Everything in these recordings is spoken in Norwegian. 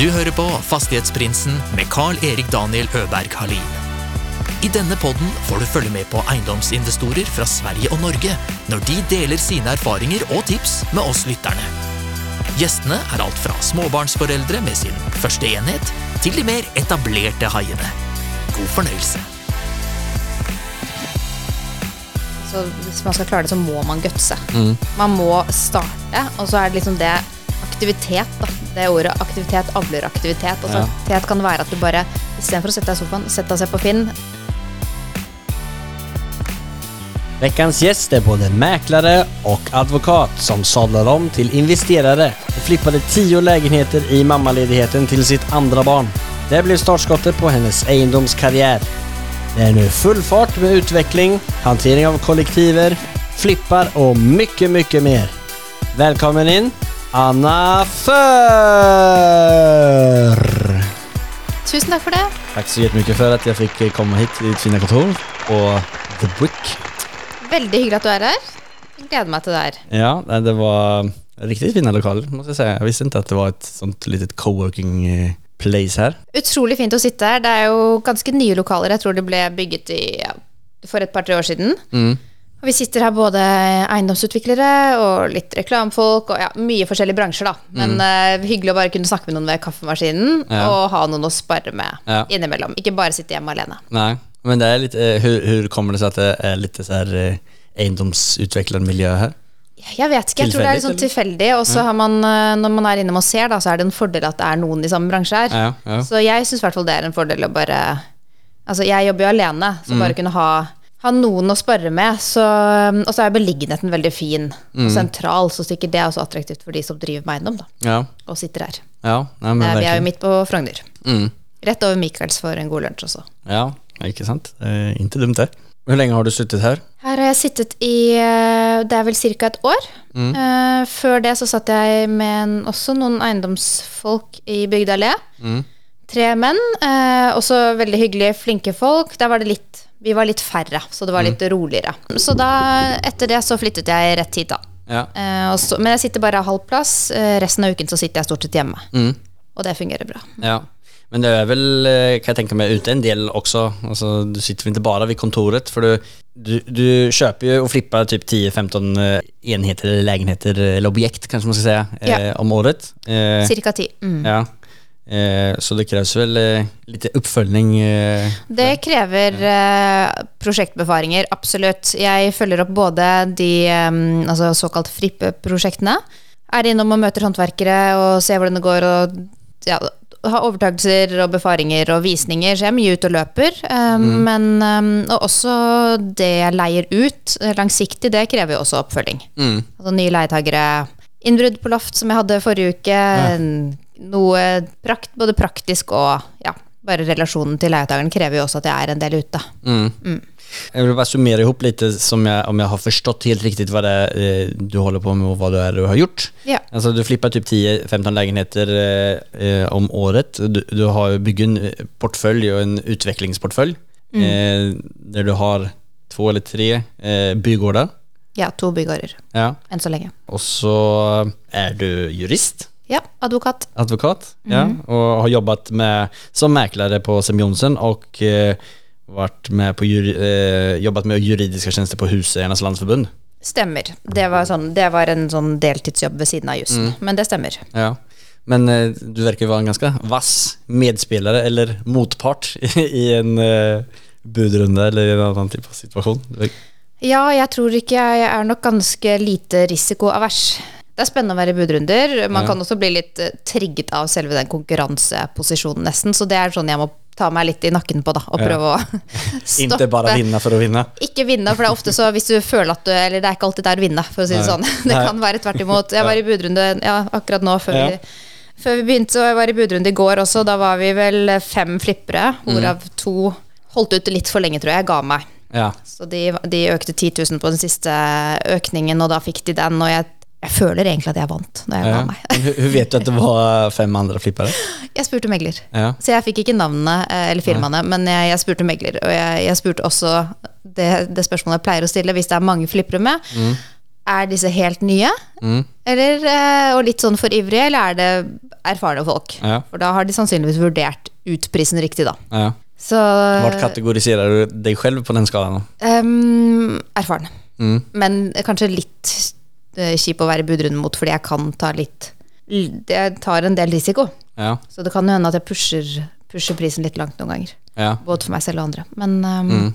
Du hører på Fastighetsprinsen med Carl-Erik Daniel Øberg Halin. I denne podden får du følge med på eiendomsinvestorer fra Sverige og Norge når de deler sine erfaringer og tips med oss lytterne. Gjestene er alt fra småbarnsforeldre med sin første enhet, til de mer etablerte haiene. God fornøyelse. Så hvis man skal klare det, så må man gutse. Man må starte, og så er det liksom det aktivitet, da. Det ordet aktivitet avler aktivitet. Altså, Ja. aktivitet kan være at du bare istedenfor å sette deg i sofaen, setter deg og se på Finn. Veckans gäst är både mäklare och advokat som sadlar om till investerare och flippade tio lägenheter i mammaledigheten till sitt andra barn. Det blev startskottet på hennes eiendomskarriere. Det är nu full fart med utveckling, hantering av kollektiver, flippar och mycket, mycket mer. Välkommen in, Anna För! Tusen takk for det. Takk så mye for at jeg fikk komme hit i ditt fina kontor på The Brick. Veldig hyggelig at du er her. Gleder meg til det her. Ja, det var riktig fine lokaler må jeg si. Jeg visste ikke at det var et sånt litet co-working place her. Utrolig fint å sitte her. Det er jo ganske nye lokaler. Jeg tror det ble bygget i, ja, for et par-tre år siden. Mm. Og vi sitter her både eiendomsutviklere og litt reklamefolk og ja, mye forskjellige bransjer, da. Men eh, hyggelig å bare kunne snakke med noen ved kaffemaskinen Ja. og ha noen å spare med Ja. innimellom. Ikke bare sitte hjemme alene. Nei, men det er litt, uh, hur, hur kommer det seg at det er litt så här eh, egendomsutvecklad miljö? Jeg vet ikke, jeg tror det er litt sånn tilfeldig. Og så har man, eh, når man er innom og ser, da, så er det en fordel at det er noen i samme bransje her. Ja, ja. Så jeg syns i hvert fall det er en fordel å bare Altså, jeg jobber jo alene, så bare kunne ha, ha noen å spare med. Og så er beliggenheten veldig fin og sentral, så sikkert det er også attraktivt for de som driver med eiendom, da, Ja, og sitter her. ja, nei, men Eh, Vi er jo midt på Frogner. Mm. Rett over Michaels for en god lunsj også. Ja, ikke sant? Eh, inte dumt det. Hvor lenge har du sittet her? Her har jeg sittet i eh, Det er vel ca. et år. Eh, Før det så satt jeg med en, også noen eiendomsfolk i Bygdøy Mm. Tre menn. Eh, også veldig hyggelige, flinke folk. Der var det litt Vi var litt færre, så det var litt roligere. Så da, etter det så flyttet jeg rett hit, da. Ja. Eh, så, men jeg sitter bare halv plass. Eh, resten av uken så sitter jeg stort sett hjemme. Mm. Og det fungerer bra. Ja, men det er vel hva kan tenker tänka mig, ute en del også. Altså, du sitter väl inte bara vid kontoret For du, du, du kjøper jo og flipper typ 10-15 eh, enheter eller leiligheter eller objekt kanskje man ska säga eh, Ja. om året. Eh, Cirka ti. Mm. ja. Eh, så det kreves vel eh, litt oppfølging? Eh, Det krever eh, prosjektbefaringer, absolutt. Jeg følger opp både de altså såkalt Frippe-prosjektene. Er innom og møter håndverkere og ser hvordan det går, og ja, har overtakelser og befaringer og visninger, så jeg er mye ute og løper. Eh, Men og også det jeg leier ut eh, langsiktig, det krever jo også oppfølging. mm. Altså nye leietagere. Innbrudd på loft, som jeg hadde forrige uke. Noe prakt, både praktisk og ja, bare relasjonen til leietakeren krever jo også at jeg er en del ute. Mm. Mm. Jeg vil bare summere ihop litt som jeg, om jeg har forstått helt riktig hva det er eh, du holder på med og hva det er du har gjort. Ja. Altså, du flipper typ 10-15 leiligheter eh, eh, om året. Du, du har bygd en portfølje og och en utvecklingsportfölj. Eh, der du har to eller tre eh, bygårder. Ja, to bygårder Ja. enn så lenge. Og så er du jurist, Ja, advokat. advokat. Ja. Og har jobbet med, som mäklare på Sem Johnsen och eh, vært med på eh, jobbet med juridiske tjenester på Huseiernes Landsforbund. Stemmer. Det var, sånn, det var en sånn deltidsjobb ved siden av jussen. Men det stemmer. Ja. Men eh, du verkar jo være en ganske vass medspillere, eller motpart i en budrunde budrunda eller i en annen type av situation. Ja, jeg tror ikke jeg er nok ganske lite risikoavers. Det er spennende å være i budrunder. Man Ja. kan også bli litt eh, trigget av selve den konkurranseposisjonen, nesten. Så det er sånn jeg må ta meg litt i nakken på, da. Og Ja. prøve å stoppe. Ikke bare vinne for å vinne? Ikke vinne, for det er ofte så hvis du føler at du Eller det er ikke alltid der å vinne, for å si det Nei. sånn. Det Nei. kan være tvert imot. Jeg var i budrunde ja, akkurat nå, før, Ja. vi, før vi begynte. Og jeg var i budrunde i går også. Da var vi vel fem flippere, hvorav Mm. to holdt ut litt for lenge, tror jeg. Jeg ga meg. Ja. Så de, de økte 10 000 på den siste økningen, og da fikk de den. Og jeg, jeg føler egentlig at jeg vant når jeg ja. meg. Hur vet du at det var fem andre flippere? Jeg spurte megler. Ja. Så jeg fikk ikke navnene eh, eller firmaene, men jeg, jeg spurte megler. Og jeg, jeg spurte også det, det spørsmålet jeg pleier å stille hvis det er mange flippere med. Er disse helt nye? Mm. Eller, eh, og litt sånn for ivrige, eller er det erfarne folk. Ja. For da har de sannsynligvis vurdert ut prisen riktig, da. Ja. Så Vart kategoriserar du deg selv på den skalaen? då? ehm, Erfaren. Mm. Men kanskje litt kjip å være i budrunden mot, fordi jeg kan ta litt Jeg tar en del risiko. Ja. Så det kan jo hende at jeg pusher, pusher prisen litt langt noen ganger. Ja. Både for meg selv og andre. Men ehm,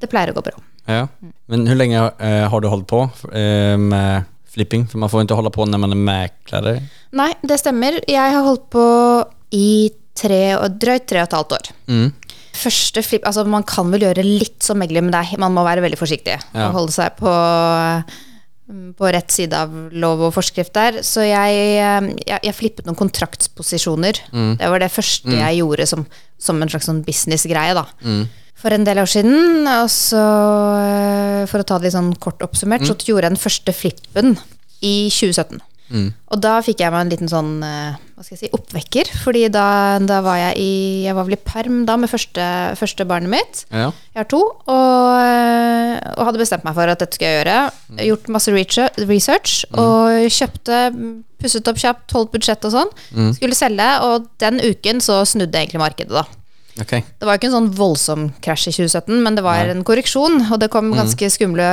det pleier å gå bra. ja. Men hvor lenge uh, har du holdt på uh, med flipping? For man får ikke holde på når man er mäklare. Nei, det stemmer. Jeg har holdt på i tre, og drøyt tre og et halvt år. Mm. Første flip, altså Man kan vel gjøre litt som megler, men det er, man må være veldig forsiktig. Ja. Og holde seg på, på rett side av lov og forskrift der. Så jeg, eh, jeg, jeg flippet noen kontraktsposisjoner. Det var det første jeg gjorde som, som en slags sånn businessgreie. da For en del år siden. Og så, eh, for å ta det litt sånn kort oppsummert, så gjorde jeg den første flippen i 2017. Og da fikk jeg meg en liten sånn eh, hva skal jeg si, oppvekker. Fordi da, da var jeg i Jeg var vel i perm da med første, første barnet mitt. Ja. Jeg har to, og, eh, og hadde bestemt meg for at dette skal jeg gjøre. Gjort masse research, mm. og kjøpte, pusset opp kjapt, holdt budsjett og sånn. Skulle selge, og den uken så snudde egentlig markedet, da. Okay. Det var ikke en sånn voldsom krasj i 2017, men det var en korreksjon, og det kom ganske skumle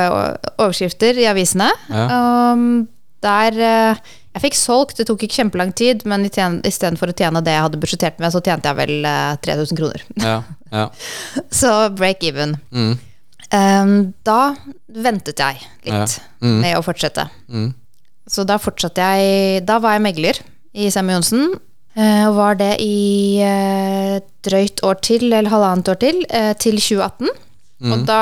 overskrifter i avisene. Um, der eh, Jeg fikk solgt, det tok ikke kjempelang tid, men istedenfor å tjene det jeg hadde budsjettert med, så tjente jeg vel eh, 3000 kroner. Ja. Ja. Så break even. Mm. Um, da ventet jeg litt Ja. Mm. med å fortsette. Mm. Så da fortsatte jeg Da var jeg megler i Sem Johnsen. eh, Og var det i eh, drøyt år til, eller halvannet år til, eh, til 2018. Mm. Og da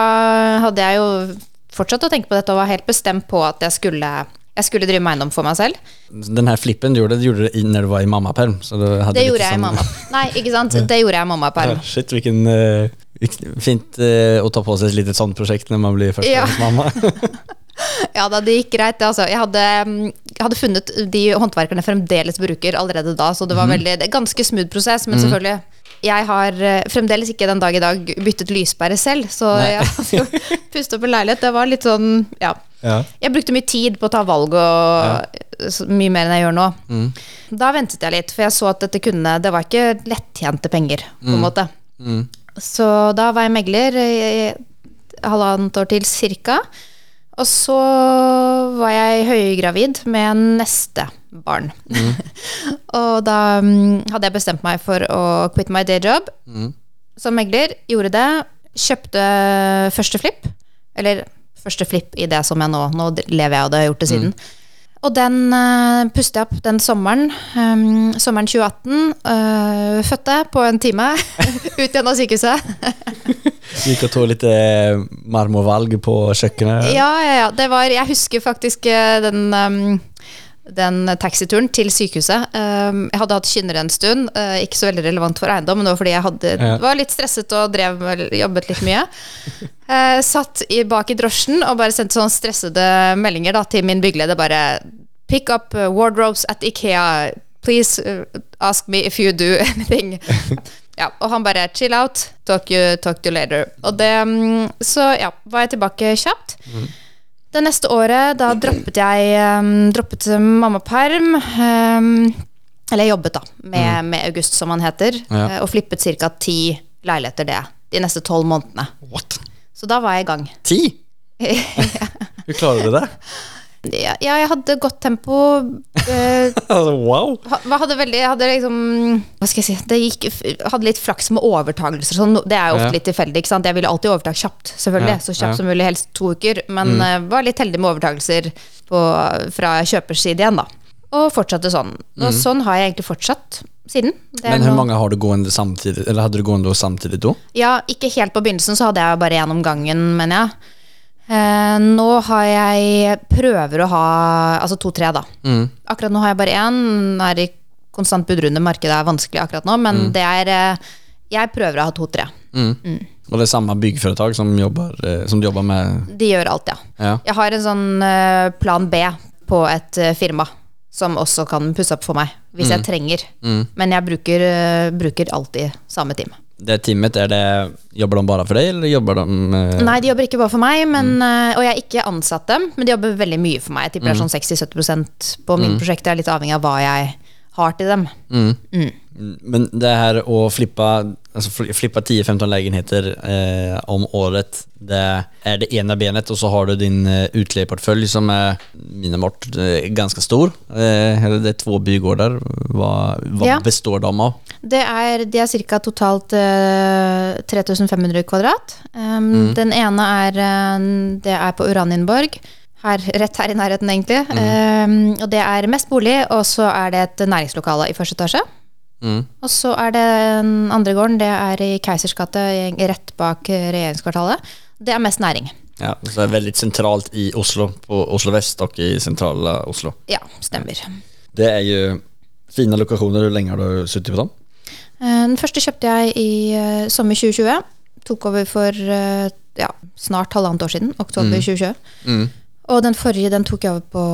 hadde jeg jo fortsatt å tenke på dette og var helt bestemt på at jeg skulle, jeg skulle drive med eiendom for meg selv. Den her flippen du gjorde, du gjorde det når du var i mammaperm. Så du hade Det lite gjorde jeg i mamma. Nei, ikke sant? Det gjorde jeg i mammaperm. Ja, shit, hvilken uh, fint uh, å ta på seg et litet sånt prosjekt når man blir första Ja. mamma. Ja da, det gikk greit. det, Altså. Jeg, hadde, mm, jeg hadde funnet de håndverkerne fremdeles bruker allerede da, så det var veldig, det er ganske smooth prosess, men selvfølgelig jeg har eh, fremdeles ikke den dag i dag byttet lyspære selv, så Nei. jeg jo pustet opp en leilighet. Det var litt sånn, ja. Ja. Jeg brukte mye tid på å ta valg, og ja. mye mer enn jeg gjør nå. Mm. Da ventet jeg litt, for jeg så at dette kunne Det var ikke lettjente penger, på en måte. Mm. Så da var jeg megler i halvannet år til cirka. Og så var jeg høygravid med neste barn. og da mm, hadde jeg bestemt meg for å quit my day job Mm. som megler. Gjorde det. Kjøpte første flipp. Eller første flipp i det som jeg nå Nå lever jeg av det, jeg har gjort det siden. Og den uh, puster jeg opp den sommeren. Um, sommeren 2018. Uh, fødte på en time. Ut igjen av sykehuset. Gick och tog litt eh, marmorvalg på kjøkkenet? Ja, ja, ja. Det var, jeg husker faktisk eh, den, um, den taxituren til sykehuset. Um, jeg hadde hatt kynner en stund, eh, ikke så veldig relevant for eiendom, men det var fordi jeg hadde, var litt stresset og drev, med- jobbet litt mye. Eh, satt i, bak i drosjen og bare sendte sånne stressede meldinger da, til min byggeleder. Bare Pick up uh, wardrobes at Ikea. Please ask me if you do anything. Ja, og han bare chill out, talk you, talk to you later. Og det, mm, så ja, var jeg tilbake kjapt. Det neste året, da droppet jeg um, droppet mammaperm. Um, eller jeg jobbet da, med, med August, som han heter, Ja. eh, og flippet ca. ti leiligheter det de neste tolv månedene. What? Så da var jeg i gang. Ti? du klarer du det? Ja, jeg hadde godt tempo. eh, wow! ha- hadde veldig jeg hadde liksom Hva skal jeg si det gikk, Hadde litt flaks med overtagelser. Sånn, det er jo ofte Ja. litt tilfeldig. ikke sant? Jeg ville alltid overta kjapt, selvfølgelig. Ja, Så kjapt ja. Mm. som mulig, helst to uker. Men eh, var litt heldig med overtagelser på, fra kjøpers side igjen, da. Og fortsatte sånn. Og sånn har jeg egentlig fortsatt siden. Mm. Men hvor mange har du gående samtidig, Eller hadde du gående samtidig da? Ja, ikke helt på begynnelsen, så hadde jeg bare én om gangen, mener jeg. Eh, nå har jeg prøver å ha altså to-tre, da. Mm. Akkurat nå har jeg bare én. Er i konstant budrunde. Markedet er vanskelig akkurat nå, men det er eh, Jeg prøver å ha to-tre. Mm. Och det er samme byggföretag som jobber, eh, som du jobber med? De gjør alt, ja. Ja. Jeg har en sånn eh, plan B på et eh, firma som også kan pusse opp for meg, hvis jeg trenger. Mm. Men jeg bruker, bruker alltid samme team. Det teamet, er det, jobber de bare for deg, eller jobber de... eh, Nei, de jobber ikke bare for meg, men, mm. og jeg har ikke ansatt dem, men de jobber veldig mye for meg. Jeg tipper det er sånn 60-70% på mine prosjekter. Jeg er litt avhengig av hva jeg har til dem. Mm, Men det här att flippa, alltså fl- flippa 10-15 lägenheter eh, om året, det är det ena benet och så har du din eh, utlejeportfölj som är minimalt eh, ganska stor. Eh, det är två bygårdar. Vad, vad Ja. består de av? Det er, de er ca. totalt eh, 3500 kvadrat. Um, Den ene er, eh, det er på Uranienborg. Her, rett her i nærheten, egentlig. Um, og det er mest bolig, og så er det et næringslokale i første etasje. Mm. Og så er det den andre gården, det er i Keisers gate, rett bak eh, regjeringskvartalet. Det er mest næring. Ja, så det er veldig sentralt i Oslo, på Oslo vest og i sentrale Oslo. Ja, stemmer. Det er jo fine lokasjoner. Hvor lenge har du sittet på dem? Eh, Den første kjøpte jeg i eh, sommer 2020. Tok over for ja, snart halvannet år siden. Oktober 2020. Mm. Og den forrige den tok jeg over på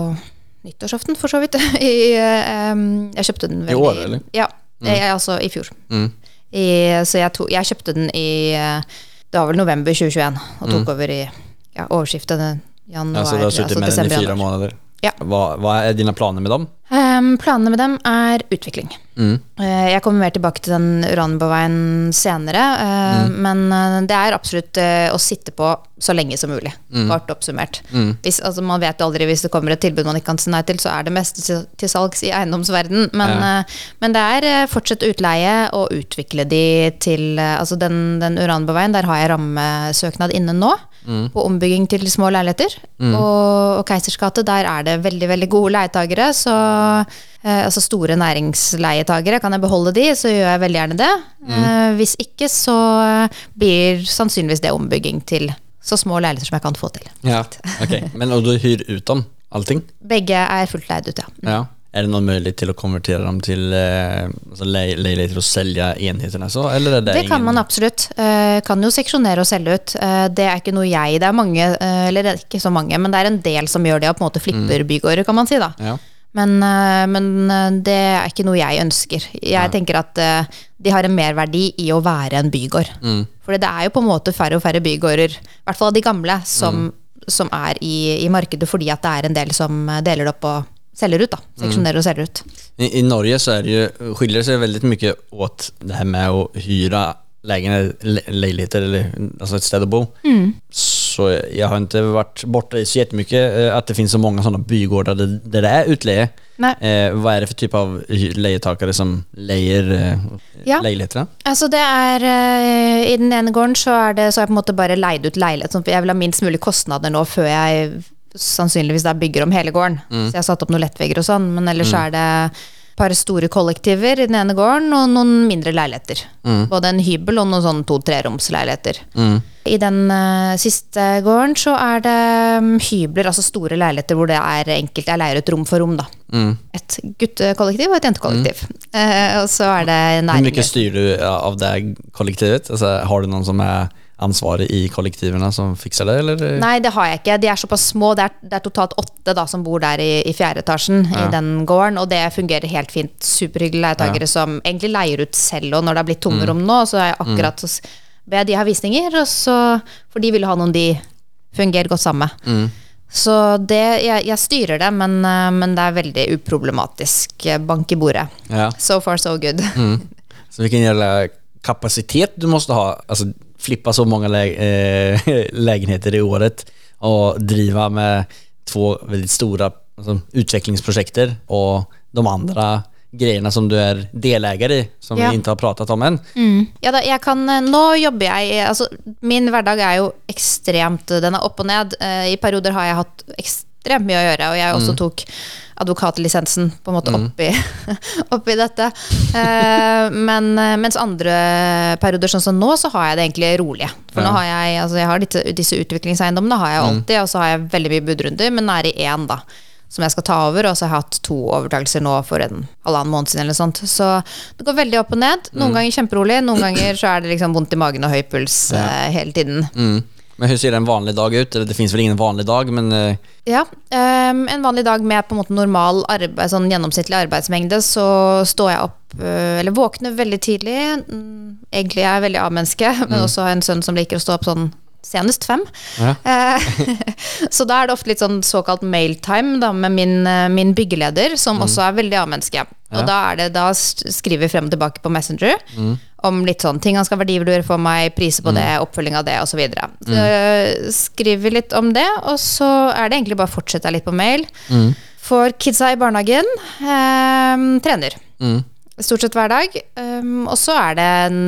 nyttårsaften, for så vidt. I, um, jeg kjøpte den veldig, I år, eller? Ja, eh, altså i fjor. Mm. I, så jeg, to, jeg kjøpte den i Det var vel november 2021, og tok over i ja, overskiftet januar, Ja, så du har sittet altså med den i fire måneder. Ja. Hva, hva, er dine planer med dem? Em, planene med dem er utvikling. Mm. Uh, Jeg kommer mer tilbake til den Uranboveien senere, eh, men eh, det er absolutt uh, å sitte på så lenge som mulig, kort oppsummert. Hvis, altså, man vet jo aldri hvis det kommer et tilbud man ikke kan si nei til, så er det meste til, til salgs i eiendomsverden, men, Ja. men det er fortsatt utleie og utvikle de til Altså den, den Uranboveien, der har jeg rammesøknad inne nå. På ombygging til små leiligheter. Og, og Keisers gate, der er det veldig veldig gode leietagere. Så eh, altså store næringsleietagere, kan jeg beholde de, så gjør jeg veldig gjerne det. Eh, hvis ikke, så eh, blir sannsynligvis det ombygging til så små leiligheter som jeg kan få til. Ja, ok. Men Og du hyr ut om allting? Begge er fullt leid ut, ja. Ja. Är det någon möjlighet till att konvertera dem till eh, alltså lägenheter och sälja enheterna så? Eller det, Det ingen... kan man absolutt. Eh, kan jo seksjonere og selge ut. Eh, det er ikke noe jeg Det er mange, eller det er ikke så mange, men det er en del som gjør det, og på en måte flipper bygårder, kan man si, da. Ja. Men, men det er ikke noe jeg ønsker. Jeg tenker at de har en merverdi i å være en bygård. Mm. For det er jo på en måte færre og færre bygårder, i hvert fall av de gamle, som, som er i, i markedet fordi at det er en del som deler det opp og selger ut. da, Seksjonerer og selger ut. I, I Norge så är det ju, skiljer det sig väldigt mycket åt det här med att hyra lägenheter, leiligheter eller alltså ett ställe att bo. Så jag har inte varit borta i så jättemycket at att det finns så många sådana bygårdar där, där det är utleje. Nei. Eh, vad är det för typ av leietakere som leier eh, Ja. lägenheterna? Altså det er eh, I den ene gården så er det så har jeg på en måte bare leid ut leilighet. Sånn, for jeg vil ha minst mulig kostnader nå før jeg sannsynligvis der bygger om hele gården. Så jeg har satt opp noen lettvegger og sånn, men ellers mm. er det et par store kollektiver i den ene gården og noen mindre leiligheter. Både en hybel og noen sånn to-treromsleiligheter. I den uh, siste gården så er det um, hybler, altså store leiligheter hvor det er enkelt. Jeg leier ut rom for rom, da. Et guttekollektiv og et jentekollektiv. Uh, og så er det Hur Hvor mye styrer du av det kollektivet? Altså, har du noen som är ansvarig i kollektivene som fikser det? Eller? Nei, det har jeg ikke. De er såpass små. Det er, det er totalt åtte da, som bor der i, i fjerde etasjen i den gården, og det fungerer helt fint. Superhyggelige leietakere som egentlig leier ut selv, og når det har blitt tomme rom nå, så er jeg akkurat mm. ber de ha visninger, så, for de vil ha noen de fungerer godt sammen med. Så det, jeg, jeg styrer det, men, eh, men det er veldig uproblematisk. Bank i bordet. Ja. So far so good. Så hvilken gjelder kapasitet du måtte ha, alltså flippa så många lä eh, lägenheter i året och driva med två väldigt stora alltså, utvecklingsprojekter och de andra grejerna som du är delägare i, som Ja. vi inte har pratat om än. Ja da, jeg kan, eh, nå jobber jeg altså, Min hverdag er jo ekstremt Den er opp og ned. Eh, I perioder har jeg hatt ekstremt mye å gjøre, og jeg også tok advokatlisensen på en måte oppi, oppi dette. Eh, men eh, mens andre perioder, sånn som nå, så har jeg det egentlig rolig. For nå har jeg, altså jeg har disse, disse utviklingseiendommene har jeg alltid, og så har jeg veldig mye budrunder, men er i én, da. Som jeg skal ta over, og så har jeg hatt to overtakelser nå for en halvannen måned siden. eller sånt Så det går veldig opp og ned. Noen ganger kjemperolig, noen ganger så er det liksom vondt i magen og høy puls eh, hele tiden. Mm. Men hur ser en vanlig dag ut? Eller det fins vel ingen vanlig dag, men eh, Ja, Um, En vanlig dag med på en måte normal arbeid, sånn gjennomsnittlig arbeidsmengde, så står jeg opp eh, Eller våkner veldig tidlig. Mm, Egentlig er jeg veldig A-menneske, men også har en sønn som liker å stå opp sånn senest fem. Ja. Eh, så da er det ofte litt sånn såkalt mailtime da, med min, eh, min byggeleder, som også er veldig A-menneske. Og da, er det, da skriver vi frem og tilbake på Messenger om litt sånn ting han skal verdivurdere for meg, priser på det, oppfølging av det osv. Så, videre. så skriver litt om det, og så er det egentlig bare å fortsette litt på mail. For kidsa i barnehagen. eh, trener. Stort sett hver dag. Um, og så er det en,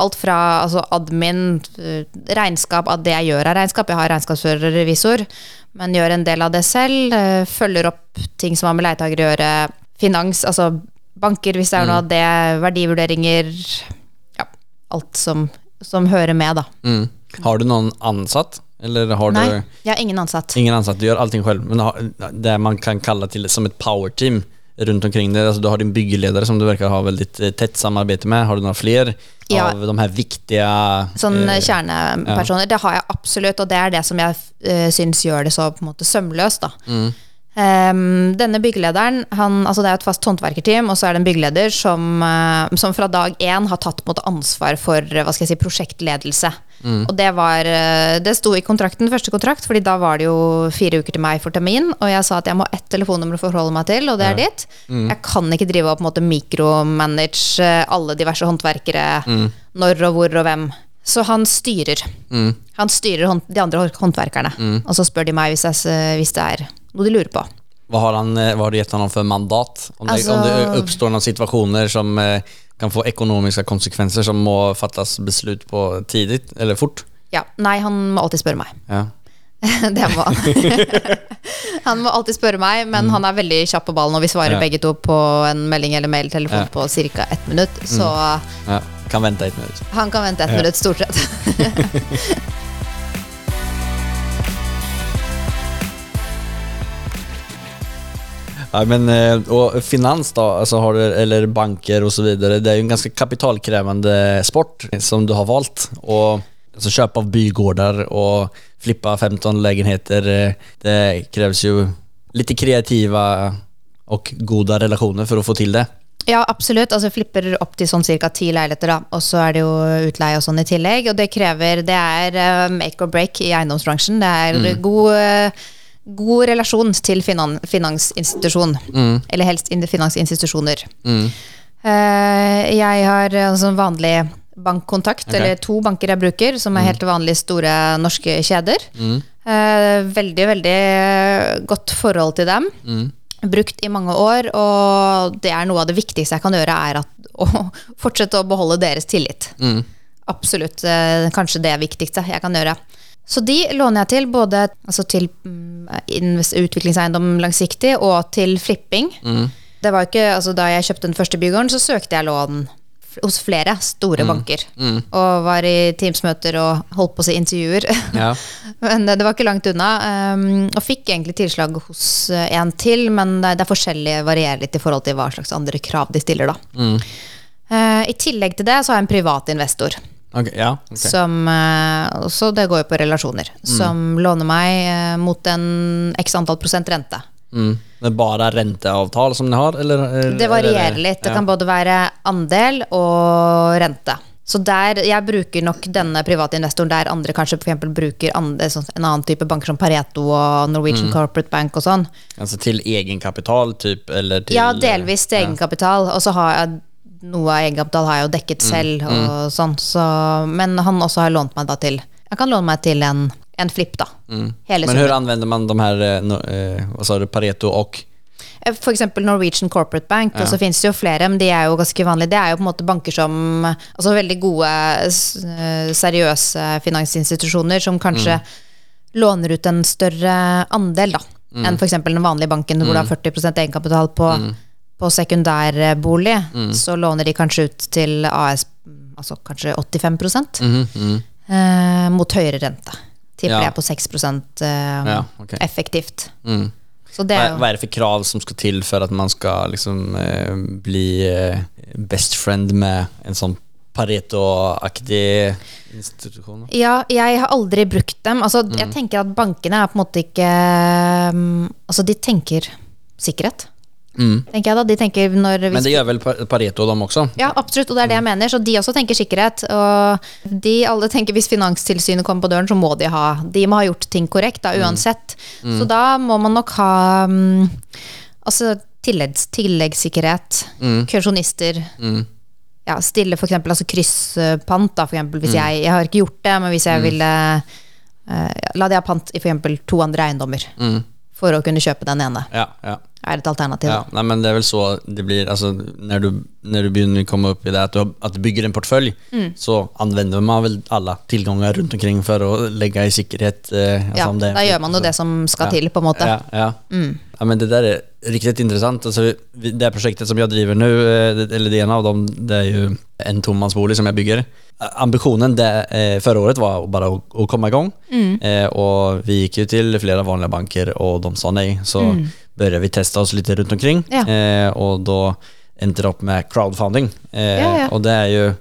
alt fra altså admin, eh, regnskap, at det jeg gjør av regnskap. Jeg har regnskapsfører og revisor, men gjør en del av det selv. Uh, følger opp ting som har med leietakere å gjøre. Finans, altså banker hvis det er noe av det. Verdivurderinger. Ja, alt som, som hører med, da. Mm. Har du noen ansatt? Eller har Nei, du jeg har ingen ansatt. ingen ansatt? Du gjør allting selv. Men det man kan kalle til som power powerteam runt omkring det. Alltså, du har din byggeledare som du verkar ha väldigt tett tätt samarbete med. Har du några fler Ja. av de här viktiga Sånn eh, kjernepersoner. Det har jeg absolutt, og det er det som jeg uh, syns gjør det så på en måte sømløst. da. Mm. Ehm, denne byggelederen, han, altså det er et fast håndverkerteam, og så er det en byggeleder som, uh, som fra dag én har tatt på ansvar for eh, hva skal jeg si, prosjektledelse. Mm. Og det var eh, Det sto i kontrakten, første kontrakt, fordi da var det jo fire uker til meg for termin, og jeg sa at jeg må ett telefonnummer å forholde meg til, og det er ditt. Mm. Jeg kan ikke drive og på en måte mikromanage alle diverse håndverkere, Mm. når og hvor og hvem. Så han styrer. Mm. Han styrer de andre håndverkerne, og så spør de meg hvis, jeg, hvis det er noe de lurer på. Hva har, han, hva har du gitt honom for mandat? Om det, altså, om det oppstår noen situasjoner som eh, kan få økonomiske konsekvenser som må fattes beslut på tidigt eller fort? Ja, Nei, han må alltid spørre meg. Ja. det må han. han må alltid spørre meg, men han er veldig kjapp på ballen, og vi svarer Ja. begge to på en melding eller mailtelefon Ja. på ca. ett minutt. Så ja. Kan vente ett minutt. han kan vente ett minutt, stort sett. Ja, men, eh, och finans då, alltså har du, eller banker och så vidare, det är ju en ganska kapitalkrävande sport som du har valt. Och, alltså köp av bygårdar och flippa 15 lägenheter, eh, det krävs ju lite kreativa og gode relasjoner for å få til det. Ja, absolutt. Altså flipper opp til sånn ca. ti leiligheter, da. Og så er det jo utleie og sånn i tillegg. Og det krever Det er eh, make or break i eiendomsbransjen. Det er god, eh, god relasjon til finan finansinstitusjon. Eller helst in- finansinstitusjoner. Eh, jeg har altså vanlig bankkontakt, okay. eller to banker jeg bruker, som er helt vanlige store norske kjeder. Eh, veldig, veldig godt forhold til dem. Brukt i mange år, og det er noe av det viktigste jeg kan gjøre, er at, å fortsette å beholde deres tillit. Absolutt. eh, Kanskje det viktigste jeg kan gjøre. Så de låner jeg til, både altså til mm, utviklingseiendom langsiktig og til flipping. Det var ikke, altså Da jeg kjøpte den første bygården, så søkte jeg lån hos flere store banker. Og var i Teams-møter og holdt på å si intervjuer. Ja. Men det var ikke langt unna. um, og fikk egentlig tilslag hos eh, en til, men det det er forskjellig, varierer litt i forhold til hva slags andre krav de stiller, da. Uh, I tillegg til det så har jeg en privat investor. Ok, ja, okay. Som, eh, så det går jo på relasjoner. Som låner meg eh, mot en x antall prosent rente. Mm. Det er bare renteavtale som de har, eller? eller- Det varierer litt. Det ja. kan både være andel og rente. Så der, jeg bruker nok denne private investoren der andre kanskje for eksempel bruker andre, sånn, en annen type banker som Pareto og Mm. Norwegian Corporate Bank og sånn. Altså til egenkapital, typ, eller til Ja, delvis til ja. egenkapital, og så har jeg noe av egenkapital har jeg jo dekket Mm, selv, mm. sånn. Så, men han også har lånt meg da til Jeg kan låne meg til en, en flipp, da. Mm. Men hvordan anvender man de här, eh, no, eh, Hva sa du, Pareto og F.eks. For eksempel Norwegian Corporate Bank, og så finnes det jo flere, men de er jo ganske vanlige. Det er jo på en måte banker som Altså veldig gode, eh, seriøse finansinstitusjoner som kanskje låner ut en større andel, da. Enn f.eks. den vanlige banken hvor du har 40 egenkapital på, på sekundærbolig. Så låner de kanskje ut til AS altså kanskje 85 eh, mot høyere rente. Tipper Ja. jeg på 6 eh, Ja, okay. effektivt. Mm. Så det er jo hva er det for krav som skal til for at man skal liksom eh, bli eh, best friend med en sånn Pareto-aktig institusjon? Ja, jeg har aldri brukt dem. Altså, Mm. Jeg tenker at bankene er på en måte ikke um, Altså, de tenker sikkerhet, tenker jeg da. De tenker når vi Mm. Men det gjør vel Pa- Pareto dem også? ja, absolutt, og det er det jeg mener. Så de også tenker sikkerhet. Og de alle tenker hvis Finanstilsynet kommer på døren, så må de ha De må ha gjort ting korrekt, da, Mm. uansett. Så da må man nok ha um, Altså, tilleggs, tilleggssikkerhet, kursjonister. Ja, stille for eksempel, altså krysspant, da, for eksempel. Hvis jeg, jeg har ikke gjort det, men hvis jeg ville uh, La de ha pant i for eksempel to andre eiendommer. For å kunne kjøpe den ene. Ja, ja. Er et alternativ. Ja, nei, men det er vel så det blir altså, når, du, når du begynner å komme opp i det at du, at du bygger en portfølj, Mm. så anvender man vel alle tilganger rundt omkring for å legge i sikkerhet. Eh, altså, Ja, det da gjør man jo det som skal Ja. til, på en måte. Ja, ja. ja, men det der er riktig interessant. Altså, det prosjektet som jeg driver nu, eh, eller det ene av dem, det er jo en tomannsbolig som jeg bygger. Ambisjonen det, eh, forrige året var bare å, å komme i gang, mm. Eh, og vi gikk jo til flere vanlige banker og de sa nei. Så började vi testa oss litt rundt omkring. Ja. Eh, og da endte upp med crowdfunding. Eh, Ja, ja. Og det er ju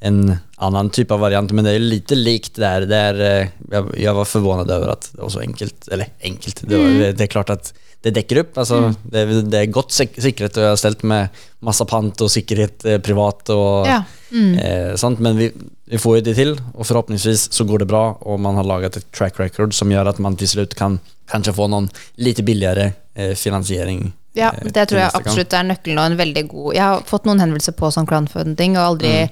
en annan typ av variant, men det är lite likt där. där eh, jag, jag var förvånad över att det var så enkelt. Eller enkelt, det, var, Mm. det är klart att det dekker opp. Altså, mm. det, det er godt sik- sikkerhet og jeg har stelt med masse pant og sikkerhet eh, privat Og, Ja. Mm. eh. Men vi, vi får jo det til, og forhåpentligvis så går det bra Og man har laget et track record som gjør at man til slutt kan kanskje få noen lite billigere eh, finansiering. Ja, eh, det tror jeg absolutt er nøkkelen og en veldig god Jeg har fått noen henvendelser på sånn crowdfunding og aldri Mm.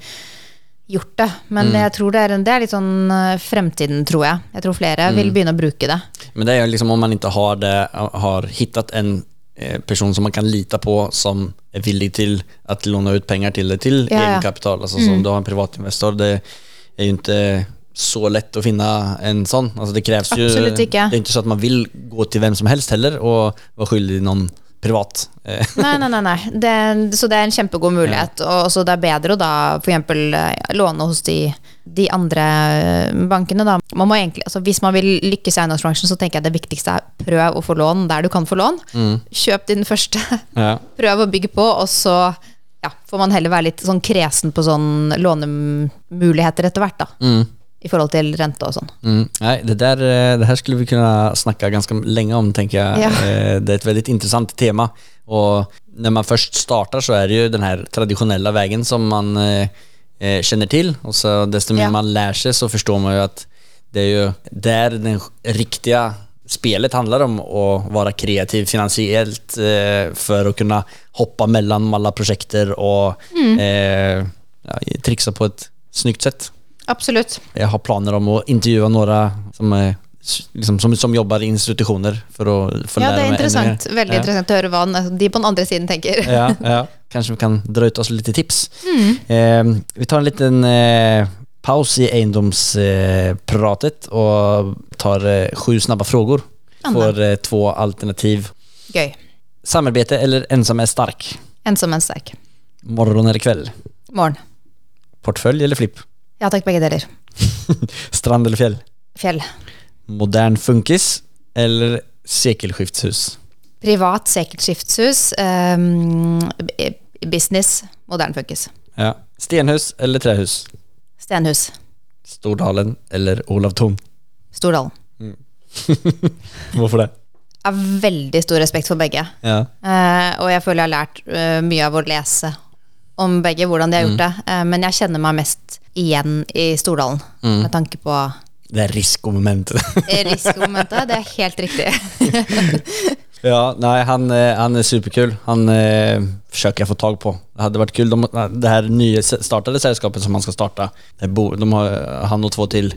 Gjort det. Men jeg tror det er, en, det er litt sånn eh, fremtiden, tror jeg. Jeg tror flere Mm. vil begynne å bruke det. Men det er jo liksom om man ikke har, det, har hittat en eh, person som man kan lita på som er villig til å låne ut penger til det til Ja, ja. egenkapital. Alltså som du har en privatinvestor. Det er jo ikke så lett å finne en sånn. Altså, det kreves jo. Det er ikke så at man vil gå til hvem som helst heller og være skyldig någon privat. Eh, Nei, nei, nei. nei. Det, så det er en kjempegod mulighet. Og så det er bedre å da f.eks. låne hos de, de andre eh, bankene. Da. Man må egentlig, altså hvis man vil lykkes i eiendomsbransjen, så tenker jeg det viktigste er prøv å få lån der du kan få lån. Kjøp din første. ja. Prøv å bygge på, og så ja, får man heller være litt sånn kresen på sånn lånemuligheter etter hvert, da. I forhold til rente og sånn. Mm. nei, det, där, eh, det her skulle vi kunne snakke ganske lenge om, tenker jeg. Ja. Eh, Det er et veldig interessant tema. Og når man først starter, så er det jo den her tradisjonelle veien som man eh, kjenner til. Og så desto mer Ja. man lærer seg, så forstår man jo at det er jo der den riktige spelet handler om å være kreativ finansielt eh, for å kunne hoppe mellom alle prosjekter og mm. eh, ja, trikse på et snyggt sätt. Absolutt. Jeg har planer om å intervjue noen som, er, liksom, som, som jobber i institusjoner for å for Ja, det er interessant. Veldig ja. interessant å høre hva de på den andre siden tenker. Ja, ja. Kanskje vi kan dra ut oss litt tips. Mm. Eh, vi tar en liten eh, paus i eiendomspratet og tar eh, sju snabba frågor. For eh, två alternativ. Gøy. Samarbete eller ensam er stark? Ensom, er sterk. Morgon eller kveld? Morgen. Portfølje eller flipp? Ja takk, begge deler. Strand eller fjell? Fjell. Modern funkis eller sekelskiftshus? Privat sekelskiftshus. Um, business. Modern funkis. Ja. Stenhus eller trehus? Stenhus. Stordalen eller Olav Thon? Stordalen. Hvorfor det? Jeg har veldig stor respekt for begge. Ja. Uh, og jeg føler jeg har lært uh, mye av å lese om begge, hvordan de har gjort det. Eh, men jeg kjenner meg mest igjen i Stordalen, med tanke på Det er risikomomentet. risikomomentet. Det er helt riktig. ja, nei, han, eh, han er superkul. Han eh, forsøker jeg å få tag på. Det hadde vært kul. De, det her nye startede selskapet som han skal starte, det bo, de har han og två til.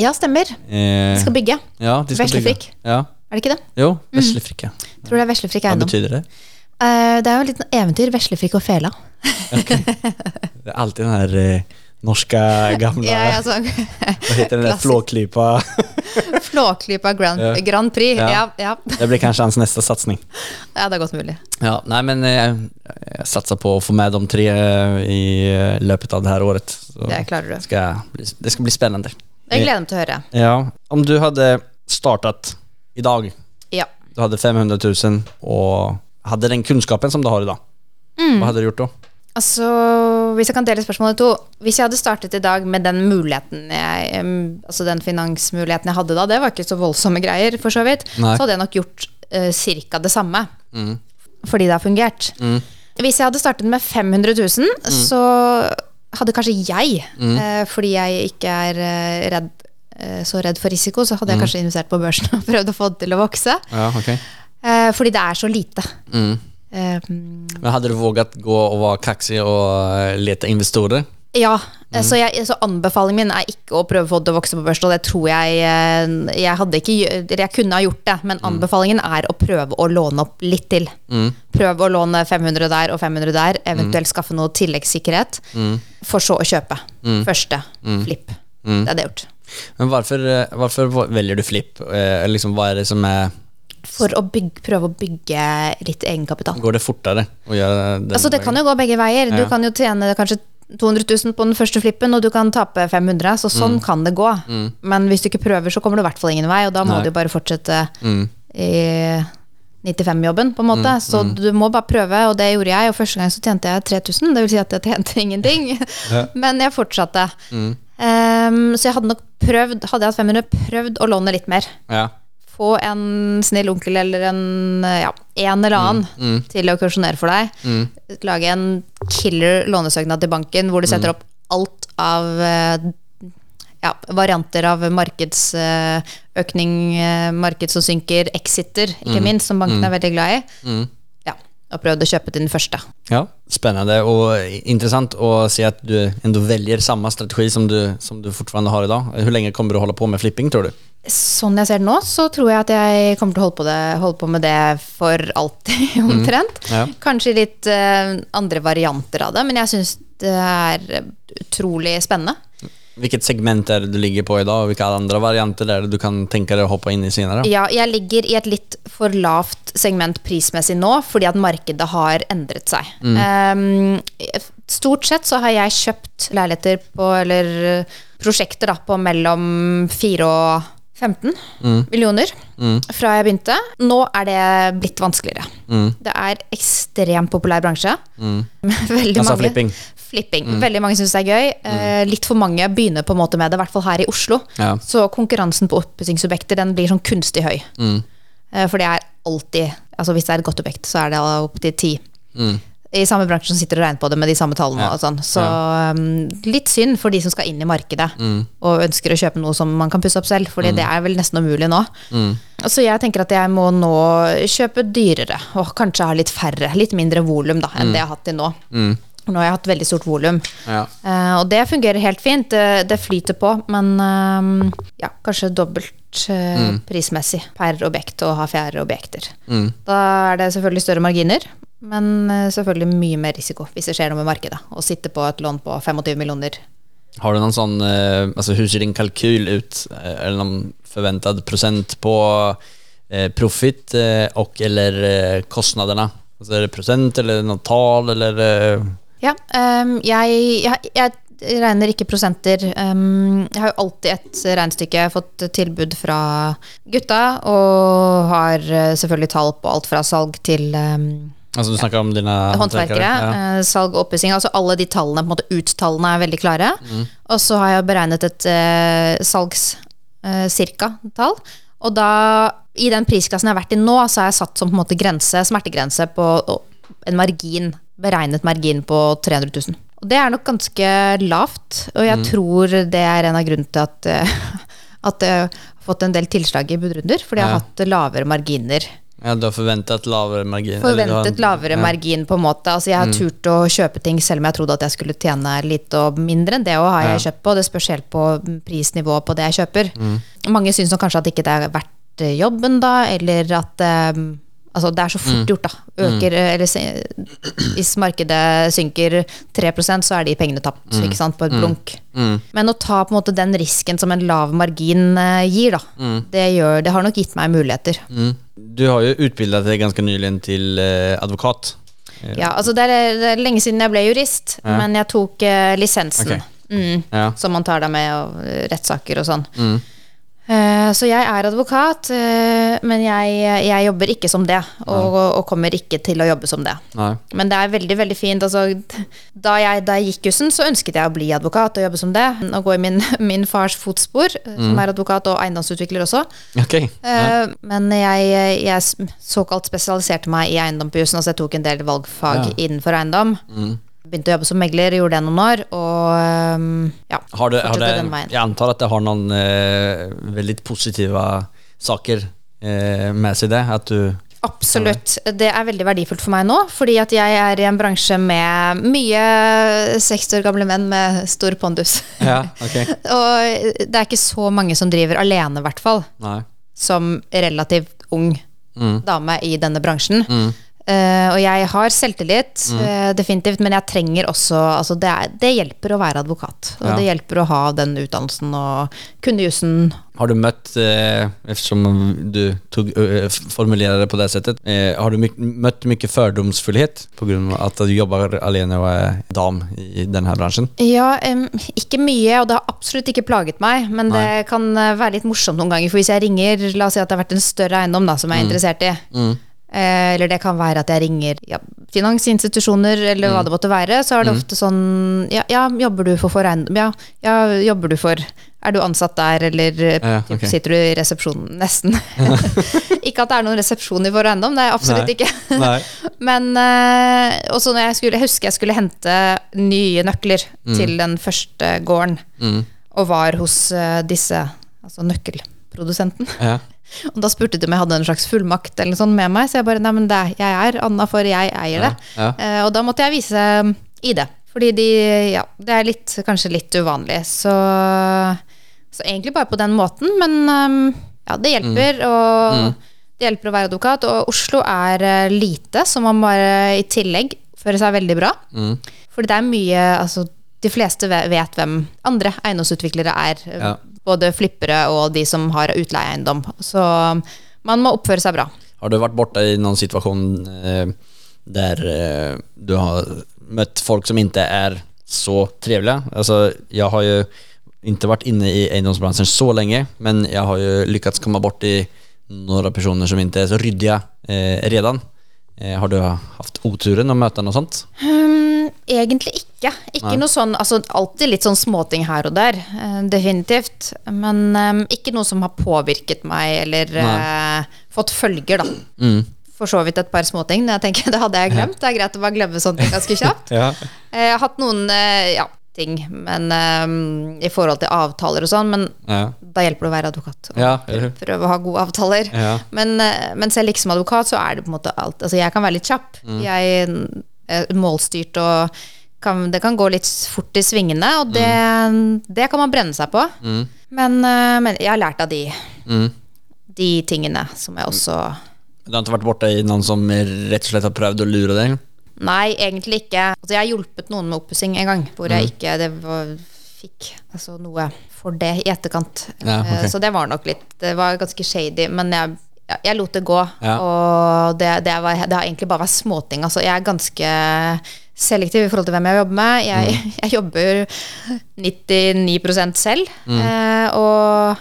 Ja, stemmer. Eh, Vi skal bygge. ja, de skal Veslefrikk. Ja. Er det ikke det? Jo, Veslefrikka. Tror det er Veslefrikk eiendom. Hva betyder det? Uh, det er jo et lite eventyr. Veslefrikk og fela. Det er alltid den her eh, norske, gamle Ja, sånn. vad heter den flåklypa? Flåklypa Grand, Ja. Grand Prix. Ja. Ja. Det blir kanskje hans neste satsning. ja. det er godt mulig. Ja, nej men jeg, jeg, satser på å få med de tre eh, i løpet av det her året. Så Det klarer du. Skal bli, det skal bli spennende. Jeg gleder meg til å høre. Ja, om du hadde startet i dag, Ja. du hadde 500 000 og hadde den kunnskapen som du har i dag, mm. hva hadde du gjort då? Altså, hvis jeg kan dele spørsmålet i to Hvis jeg hadde startet i dag med den muligheten jeg, Altså den finansmuligheten jeg hadde da, det var ikke så voldsomme greier, for så vidt, Nei. så hadde jeg nok gjort uh, ca. det samme. Fordi det har fungert. Hvis jeg hadde startet med 500 000, så hadde kanskje jeg, uh, fordi jeg ikke er uh, redd, uh, så redd for risiko, så hadde jeg kanskje investert på børsen og prøvd å få det til å vokse. Ja, okay. Eh, fordi det er så lite. Ehm, Men hadde du våget gå og være kaksig og eh, lete investorer? Ja, så, jeg, så anbefalingen min er ikke å prøve å få det til å vokse på børs, og det tror jeg eh, Jeg hadde ikke jeg kunne ha gjort det, men anbefalingen er å prøve å låne opp litt til. Prøve å låne 500 der og 500 der, eventuelt skaffe noe tilleggssikkerhet, for så å kjøpe. Første flipp. Det hadde jeg gjort. Men hvorfor, eh, hvorfor velger du flipp? Eh, liksom, hva er det som er For å bygge, prøve å bygge litt egenkapital. Går det fortere å gjøre det? Altså Det kan jo gå begge veier. Du Ja. kan jo tjene kanskje 200 000 på den første flippen, og du kan tape 500 så sånn kan det gå. Men hvis du ikke prøver, så kommer du i hvert fall ingen vei, og da må Nei. du bare fortsette Mm. i 95-jobben, på en måte. Så du må bare prøve, og det gjorde jeg. Og første gang så tjente jeg 3000, det vil si at jeg tjente ingenting. Men jeg fortsatte. Um, så jeg hadde nok prøvd, hadde jeg hatt 500, prøvd å låne litt mer. Ja. Få en snill onkel eller en, ja, en eller annen til å kausjonere for deg. Lage en killer lånesøknad til banken hvor du setter opp alt av eh, ja, varianter av markedsøkning, eh, marked som synker, exiter, ikke minst, som banken er veldig glad i. Ja, og prøvde å kjøpe til den første. Ja, Spennende og interessant å se at du ändå velger samme strategi som du, som du fortfarande har i dag. Hvor lenge kommer du å holde på med flipping, tror du? Sånn jeg ser det nå, så tror jeg at jeg kommer til å holde på, det, holde på med det for alltid, omtrent. Ja. Kanskje litt uh, andre varianter av det, men jeg syns det er utrolig spennende. Hvilket segment er det du ligger på i dag, og hvilke andre varianter er det du kan tenke deg å hoppe inn i senere? Ja, jeg ligger i et litt for lavt segment prismessig nå, fordi at markedet har endret seg. Um, stort sett så har jeg kjøpt leiligheter på, eller prosjekter da, på mellom fire og 15 millioner fra jeg begynte. Nå er det blitt vanskeligere. Det er ekstremt populær bransje. Veldig Altså mange flipping. Flipping. Veldig mange syns det er gøy. Eh, litt for mange begynner på en måte med det, i hvert fall her i Oslo. Ja. Så konkurransen på oppussingsobjekter den blir sånn kunstig høy. Eh, For det er alltid Altså hvis det er et godt objekt, så er det opptil ti. I samme bransje som sitter og regner på det med de samme tallene. Ja. Og sånn. Så um, litt synd for de som skal inn i markedet og ønsker å kjøpe noe som man kan pusse opp selv, Fordi det er vel nesten umulig nå. Så jeg tenker at jeg må nå kjøpe dyrere, og kanskje ha litt færre, litt mindre volum da, enn det jeg har hatt til nå. Nå har jeg hatt veldig stort volum. Ja. uh, og det fungerer helt fint. Det, det flyter på, men uh, ja, kanskje dobbelt eh, prismessig per objekt å ha færre objekter. Da er det selvfølgelig større marginer, men eh, selvfølgelig mye mer risiko hvis det skjer noe med markedet. Å sitte på et lån på 25 millioner. Har du noen sånn eh, altså, Hvordan ser din kalkyl ut? eller Er det noen forventet prosent på eh, profit eh, og eller eh, kostnadene? Altså, er det prosent eller noe tall, eller eh, Ja, um, jeg, jeg, jeg regner ikke prosenter. Um, jeg har jo alltid et regnestykke. Jeg har fått tilbud fra gutta, og har eh, selvfølgelig tall på alt fra salg til ehm, Altså, du snakker om dine håndverkere. Ja. eh, salg og oppussing. Altså alle de tallene, på en måte uttallene er veldig klare. Mm. Og så har jeg beregnet et uh, salgs eh, cirka tall. Og da, i den prisklassen jeg har vært i nå, så har jeg satt som på en måte grense, smertegrense på en margin, beregnet margin på 300 000. Og det er nok ganske lavt, og Mm. jeg tror det er en av grunnene til at, uh, at jeg har fått en del tilslag i budrunder, fordi jeg har Ja. hatt lavere marginer. Ja, du har forventet lavere margin? Forventet lavere ja. margin, på en måte. Altså, jeg har turt å kjøpe ting selv om jeg trodde at jeg skulle tjene litt og mindre enn det òg har jeg kjøpt på. Det spørs helt på prisnivået på det jeg kjøper. Mange syns kanskje at ikke det er verdt jobben, da, eller at eh, Altså, det er så fort gjort, da. Øker, eh, eller Hvis markedet synker 3% så er de pengene tapt, ikke sant, på et blunk. Men å ta på en måte den risken som en lav margin eh, gir, da, det, gjør, det har nok gitt meg muligheter. Mm. Du har jo utbildet deg ganske nylig til eh, advokat. Ja, altså det er, det er lenge siden jeg ble jurist, men jeg tok eh, lisensen. Okay. Mm, Ja. som man tar da med og, rettssaker og sånn. Eh, så jeg er advokat, eh, men jeg, jeg jobber ikke som det. Og, og kommer ikke til å jobbe som det. Nei. Men det er veldig veldig fint. Altså, da, jeg, da jeg gikk jussen, så ønsket jeg å bli advokat og jobbe som det. Og gå i min, min fars fotspor, mm. som er advokat og eiendomsutvikler også. Okay. Ja. Men jeg, jeg såkalt spesialiserte meg i eiendom på jussen. Altså jeg tok en del valgfag Ja. innenfor eiendom. Begynte å jobbe som megler, gjorde det noen år, og ehm, ja, Har det, har fortsatte det, den veien. jeg antar at det har noen eh, veldig positive saker eh, med seg det? At du Absolutt. Det er veldig verdifullt for meg nå, fordi at jeg er i en bransje med mye 60 år gamle menn med stor pondus. Ja, ok. Og det er ikke så mange som driver alene, i hvert fall, som relativt ung Mm. dame i denne bransjen. Eh, og jeg har selvtillit, Mm. uh, definitivt, men jeg trenger også altså det, er, det hjelper å være advokat. Og Ja. det hjelper å ha den utdannelsen og kunne jussen. Har du møtt, uh, eftersom du tog, formulerade det på det settet, har du my møtt mye fordomsfullhet på at du jobber alene og er dam i denne bransjen? Ja, um, ikke mye, og det har absolutt ikke plaget meg. Men det kan være litt morsomt noen ganger. For hvis jeg ringer, la oss si at det har vært en større eiendom da, som jeg er interessert i. Eh, eller det kan være at jeg ringer ja, finansinstitusjoner, eller hva det måtte være. Så er det ofte sånn ja, ja, jobber du for for eiendom? Ja, ja, jobber du for Er du ansatt der, eller eh, Ja, okay. sitter du i resepsjonen? Nesten. ikke at det er noen resepsjon i For eiendom, det er absolutt Nei. ikke. Men eh, også når jeg, skulle, jeg husker jeg skulle hente nye nøkler til den første gården, og var hos eh, disse, altså nøkkelprodusenten. Og da spurte de om jeg hadde en slags fullmakt eller sånn med meg, så jeg bare nei, men det, jeg er Anna, for jeg eier det. Ja, ja. Eh, og da måtte jeg vise um, ID, fordi de, ja, det er litt, kanskje litt uvanlig. Så, så egentlig bare på den måten, men um, ja, det hjelper. Og det hjelper å være advokat. Og Oslo er eh, lite, så man bare i tillegg fører seg veldig bra. Fordi det er mye altså, De fleste vet hvem andre eiendomsutviklere er. eh, Ja. Både flippere og de som har utleieeiendom. Så man må oppføre seg bra. Har du vært borte i noen situasjon eh, der eh, du har møtt folk som ikke er så trivelige? Altså, jeg har jo ikke vært inne i eiendomsbransjen så lenge, men jeg har jo lykkes komme bort i noen personer som ikke er så ryddige eh, redan. Eh, har du hatt oturen å møte noe sånt? Um, egentlig ikke. Ikke Nei. noe sånn, altså Alltid litt sånn småting her og der, eh, definitivt. Men um, ikke noe som har påvirket meg eller uh, fått følger, da. Mm. For så vidt et par småting. Jeg tenker, Det hadde jeg glemt. Det er greit å bare glemme sånne ting ganske kjapt. Ja. Jeg har hatt noen ja, ting men, um, i forhold til avtaler og sånn, men Ja. da hjelper det å være advokat. Og Ja, prøve å ha gode avtaler. Ja. Men, eh, men selv ikke som advokat, så er det på en måte alt Altså, jeg kan være litt kjapp. Mm. Jeg er målstyrt og kan, det kan gå litt fort i svingene, og det, det kan man brenne seg på. Men, eh, men jeg har lært av de, Mm. de tingene som jeg også Du har ikke vært borte i noen som rett og slett har prøvd å lure deg? Nei, egentlig ikke. Altså, jeg har hjulpet noen med oppussing en gang, hvor Mm. jeg ikke det var, fikk altså, noe for det i etterkant. Ja. Eh, Så det var nok litt Det var ganske shady, men jeg, jeg lot det gå. Ja. Og det, det, var, det har egentlig bare vært småting. Altså, jeg er ganske selektiv i forhold til hvem jeg jobber med. Jeg, Mm. jeg jobber 99 selv. Mm. Eh, og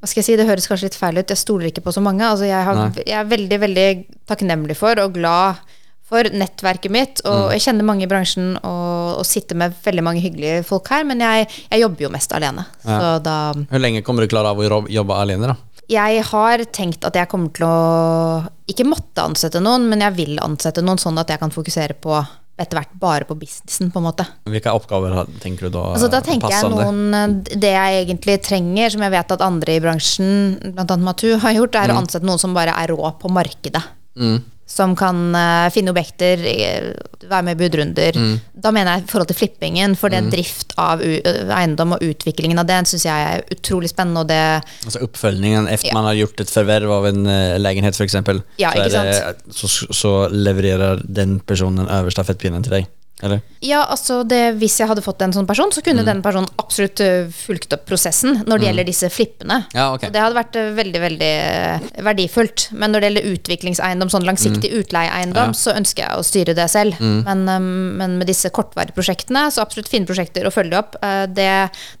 hva skal jeg si, det høres kanskje litt feil ut, jeg stoler ikke på så mange. Altså, jeg, har, jeg er veldig, veldig takknemlig for og glad for nettverket mitt. Og Mm. jeg kjenner mange i bransjen og, og sitter med veldig mange hyggelige folk her, men jeg, jeg jobber jo mest alene. Ja. Så da Hvor lenge kommer du klare av å jobbe alene? da? Jeg har tenkt at jeg kommer til å ikke måtte ansette noen, men jeg vil ansette noen sånn at jeg kan fokusere på etter hvert bare på businessen, på en måte. Hvilke oppgaver tenker du da Altså, da tenker jeg noen eh, Det jeg egentlig trenger, som jeg vet at andre i bransjen, bl.a. Matu, har gjort, er å ansette noen som bare er rå på markedet. Mm. Som kan eh, finne objekter, eh, være med i budrunder. Da mener jeg i forhold til flippingen, for det drift av eiendom og utviklingen av det syns jeg er utrolig spennende, det Altså oppfølgingen etter Ja. man har gjort et forverv av en uh, leilighet, f.eks., Ja, så, det, så, så leverer den personen över stafettpinnen til dig. Eller? Ja, altså det, Hvis jeg hadde fått en sånn person, så kunne den personen absolutt uh, fulgt opp prosessen når det gjelder disse flippene. Ja, okay. Det hadde vært uh, veldig veldig uh, verdifullt. Men når det gjelder utviklingseiendom, sånn langsiktig utleieeiendom, Ja. så ønsker jeg å styre det selv. Men, um, men med disse kortvarige prosjektene, så absolutt fine prosjekter å følge opp, det,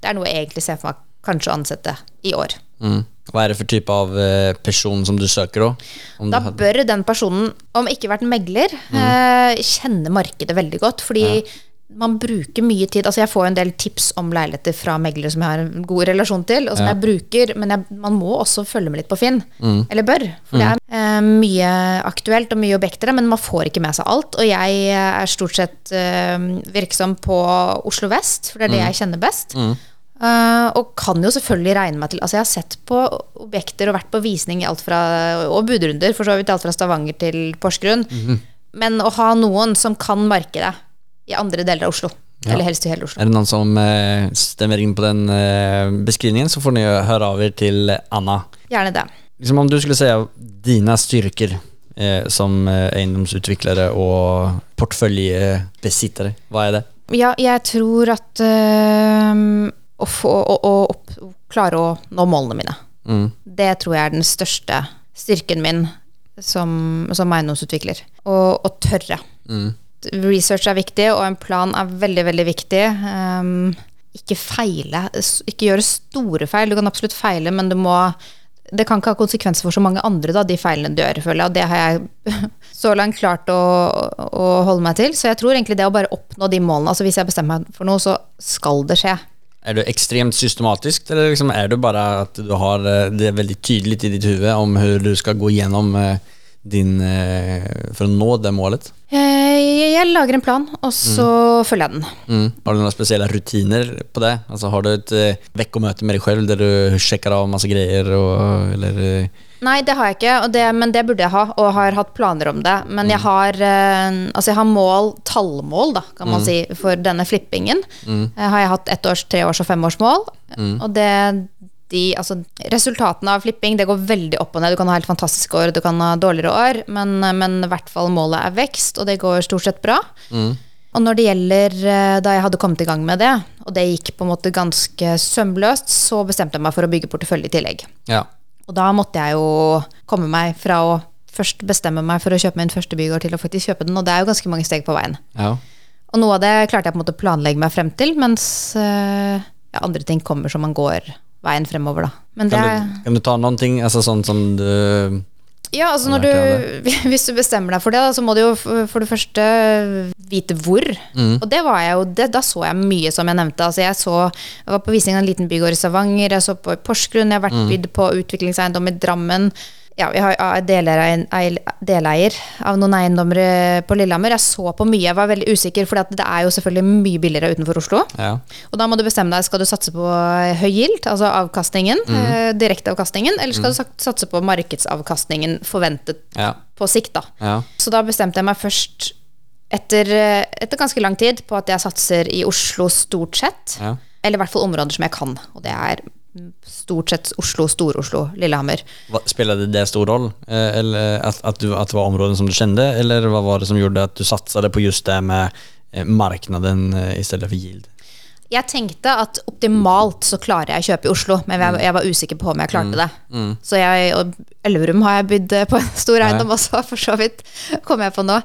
det er noe jeg egentlig ser for meg kanskje å ansette i år. Mm. Vad er det for type av eh, person som du søker òg? Da bør den personen, om ikke vært megler, Mm. eh, kjenne markedet veldig godt. Fordi man bruker mye tid Altså Jeg får en del tips om leiligheter fra meglere som jeg har en god relasjon til, og som Ja. jeg bruker, men jeg, man må også følge med litt på Finn. Mm. Eller bør. For det er eh, mye aktuelt og mye objekter, men man får ikke med seg alt. Og jeg er stort sett virksom på Oslo vest, for det er det jeg kjenner best. Mm. Eh, og kan jo selvfølgelig regne meg til Altså, jeg har sett på objekter og vært på visning alt fra Og budrunder, for så vidt alt fra Stavanger til Porsgrunn. Men å ha noen som kan markedet i andre deler av Oslo, Ja. eller helst i hele Oslo. Er det noen som eh, stemmer inn på den eh, beskrivningen, så får ni høre over til Anna. Gjerne det. Liksom om du skulle si dine styrker eh, som eiendomsutviklere og porteføljebesittere, hva er det? Ja, jeg tror at å, få, å, å, opp, klare å nå målene mine, Mm. det tror jeg er den største styrken min som, som eiendomsutvikler. Å tørre. Mm. Research er viktig, og en plan er veldig, veldig viktig. Um, ikke feile. Ikke gjøre store feil. Du kan absolutt feile, men du må det kan ikke ha konsekvenser for så mange andre, da, de feilene du gjør, føler jeg. Og det har jeg så langt klart å, å holde meg til. Så jeg tror egentlig det å bare oppnå de målene Altså hvis jeg bestemmer meg for noe, så skal det skje. Er du ekstremt systematisk, eller liksom er du bare at du har eh, det er veldig tydelig i ditt huvud om hvordan du skal gå gjennom eh, din eh, For å nå det målet? Jeg lager en plan, og så følger jeg den. Mm. Har du noen spesielle rutiner på det? Altså Har du et eh, vekkomøte med deg selv der du sjekker av masse greier, og, eller Nei, det har jeg ikke, det, men det burde jeg ha, og har hatt planer om det. Men jeg har eh, Altså, jeg har mål, tallmål, da, kan man si, for denne flippingen. Eh, har jeg hatt ettårs, treårs og femårsmål. Og det de, altså, resultatene av flipping det går veldig opp og ned. Du kan ha helt fantastiske år, du kan ha dårligere år, men, men i hvert fall målet er vekst, og det går stort sett bra. Og når det gjelder eh, da jeg hadde kommet i gang med det, og det gikk på en måte ganske sømløst, så bestemte jeg meg for å bygge portefølje i tillegg. Ja. Og da måtte jeg jo komme meg fra å først bestemme meg for å kjøpe min første bygård til å faktisk kjøpe den, og det er jo ganske mange steg på veien. ja. Og noe av det klarte jeg på en måte å planlegge meg frem til, mens eh, ja, andre ting kommer som man går veien fremover, da. Men det Kan, du, kan du ta noen ting, altså sånn som du Ja, altså når du Hvis du bestemmer deg for det, da, så må du jo for det første vite hvor. Og det var jeg jo det, Da så jeg mye, som jeg nevnte. Altså jeg så Jeg var på visning av en liten bygård i Stavanger, jeg så på Porsgrunn, jeg har vært bydd på utviklingseiendom i Drammen. Ja, vi har er deleier, av noen eiendommer eh, på Lillehammer. Jeg så på mye, jeg var veldig usikker, for det er jo selvfølgelig mye billigere utenfor Oslo. Ja. Og da må du bestemme deg, skal du satse på høy gild, altså avkastningen, eh, direkteavkastningen, eller skal du satse på markedsavkastningen forventet Ja. på sikt, da. Ja. Så da bestemte jeg meg først, etter, eh, etter ganske lang tid, på at jeg satser i Oslo stort sett. Eller i hvert fall områder som jeg kan, og det er mm, stort sett Oslo, Stor-Oslo, Lillehammer. Hva- det det stor roll? Eh, Eller at, at, du, at det var områden som du kjente, Eller hva var det som gjorde at du satsa på just det med markedet marknaden stedet for yield? Jeg tenkte at optimalt så klarer jeg å kjøpe i Oslo, men jeg, jeg var usikker på om jeg klarte det. Så jeg, og Elverum har jeg bydd på en stor eiendom også, for så vidt, kom jeg på nå.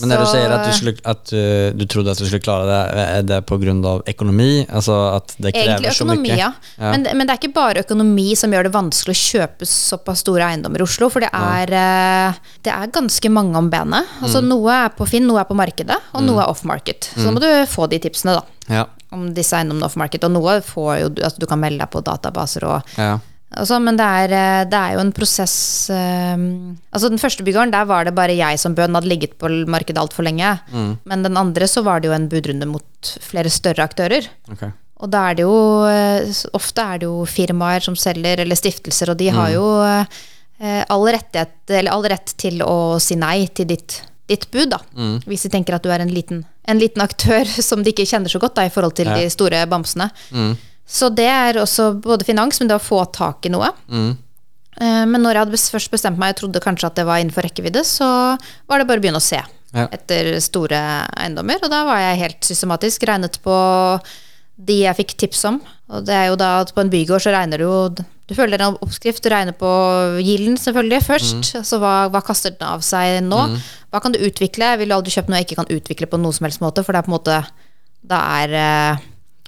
Men när du sier at, du, skulle, at eh, du trodde at du skulle klare det, er det på økonomi? av ekonomi? Det krever Egentlig så mye? Ja. ja. Men, men det er ikke bare økonomi som gjør det vanskelig å kjøpe såpass store eiendommer i Oslo, for det er, eh, det er ganske mange om benet. Altså Noe er på Finn, noe er på markedet, og noe er off-market. Så da må du få de tipsene, da. Ja. Om disse eiendommene off-market. Og noe får jo altså Du kan melde deg på databaser og Ja. og sånn, men det er, eh, det er jo en prosess um, Altså Den første bygården, der var det bare jeg som bød. Den hadde ligget på markedet altfor lenge. Men den andre så var det jo en budrunde mot flere større aktører. Okay. Og da er det jo eh, Ofte er det jo firmaer som selger, eller stiftelser, og de har jo eh, all, rettighet, eller all rett til å si nei til ditt, ditt bud, da. Hvis de tenker at du er en liten, en liten aktør som de ikke kjenner så godt da, i forhold til Ja. de store bamsene. Så det er også både finans, men det å få tak i noe. Mm. Men når jeg hadde først bestemt meg, jeg trodde kanskje at det var innenfor rekkevidde, så var det bare å begynne å se Ja. etter store eiendommer. Og da var jeg helt systematisk, regnet på de jeg fikk tips om. Og det er jo da at på en bygård så regner du jo Du følger en oppskrift, du regner på gilden selvfølgelig først. Så hva, hva kaster den av seg nå? Hva kan du utvikle? Jeg vil aldri kjøpe noe jeg ikke kan utvikle på noen som helst måte, for det er på en måte Da er eh,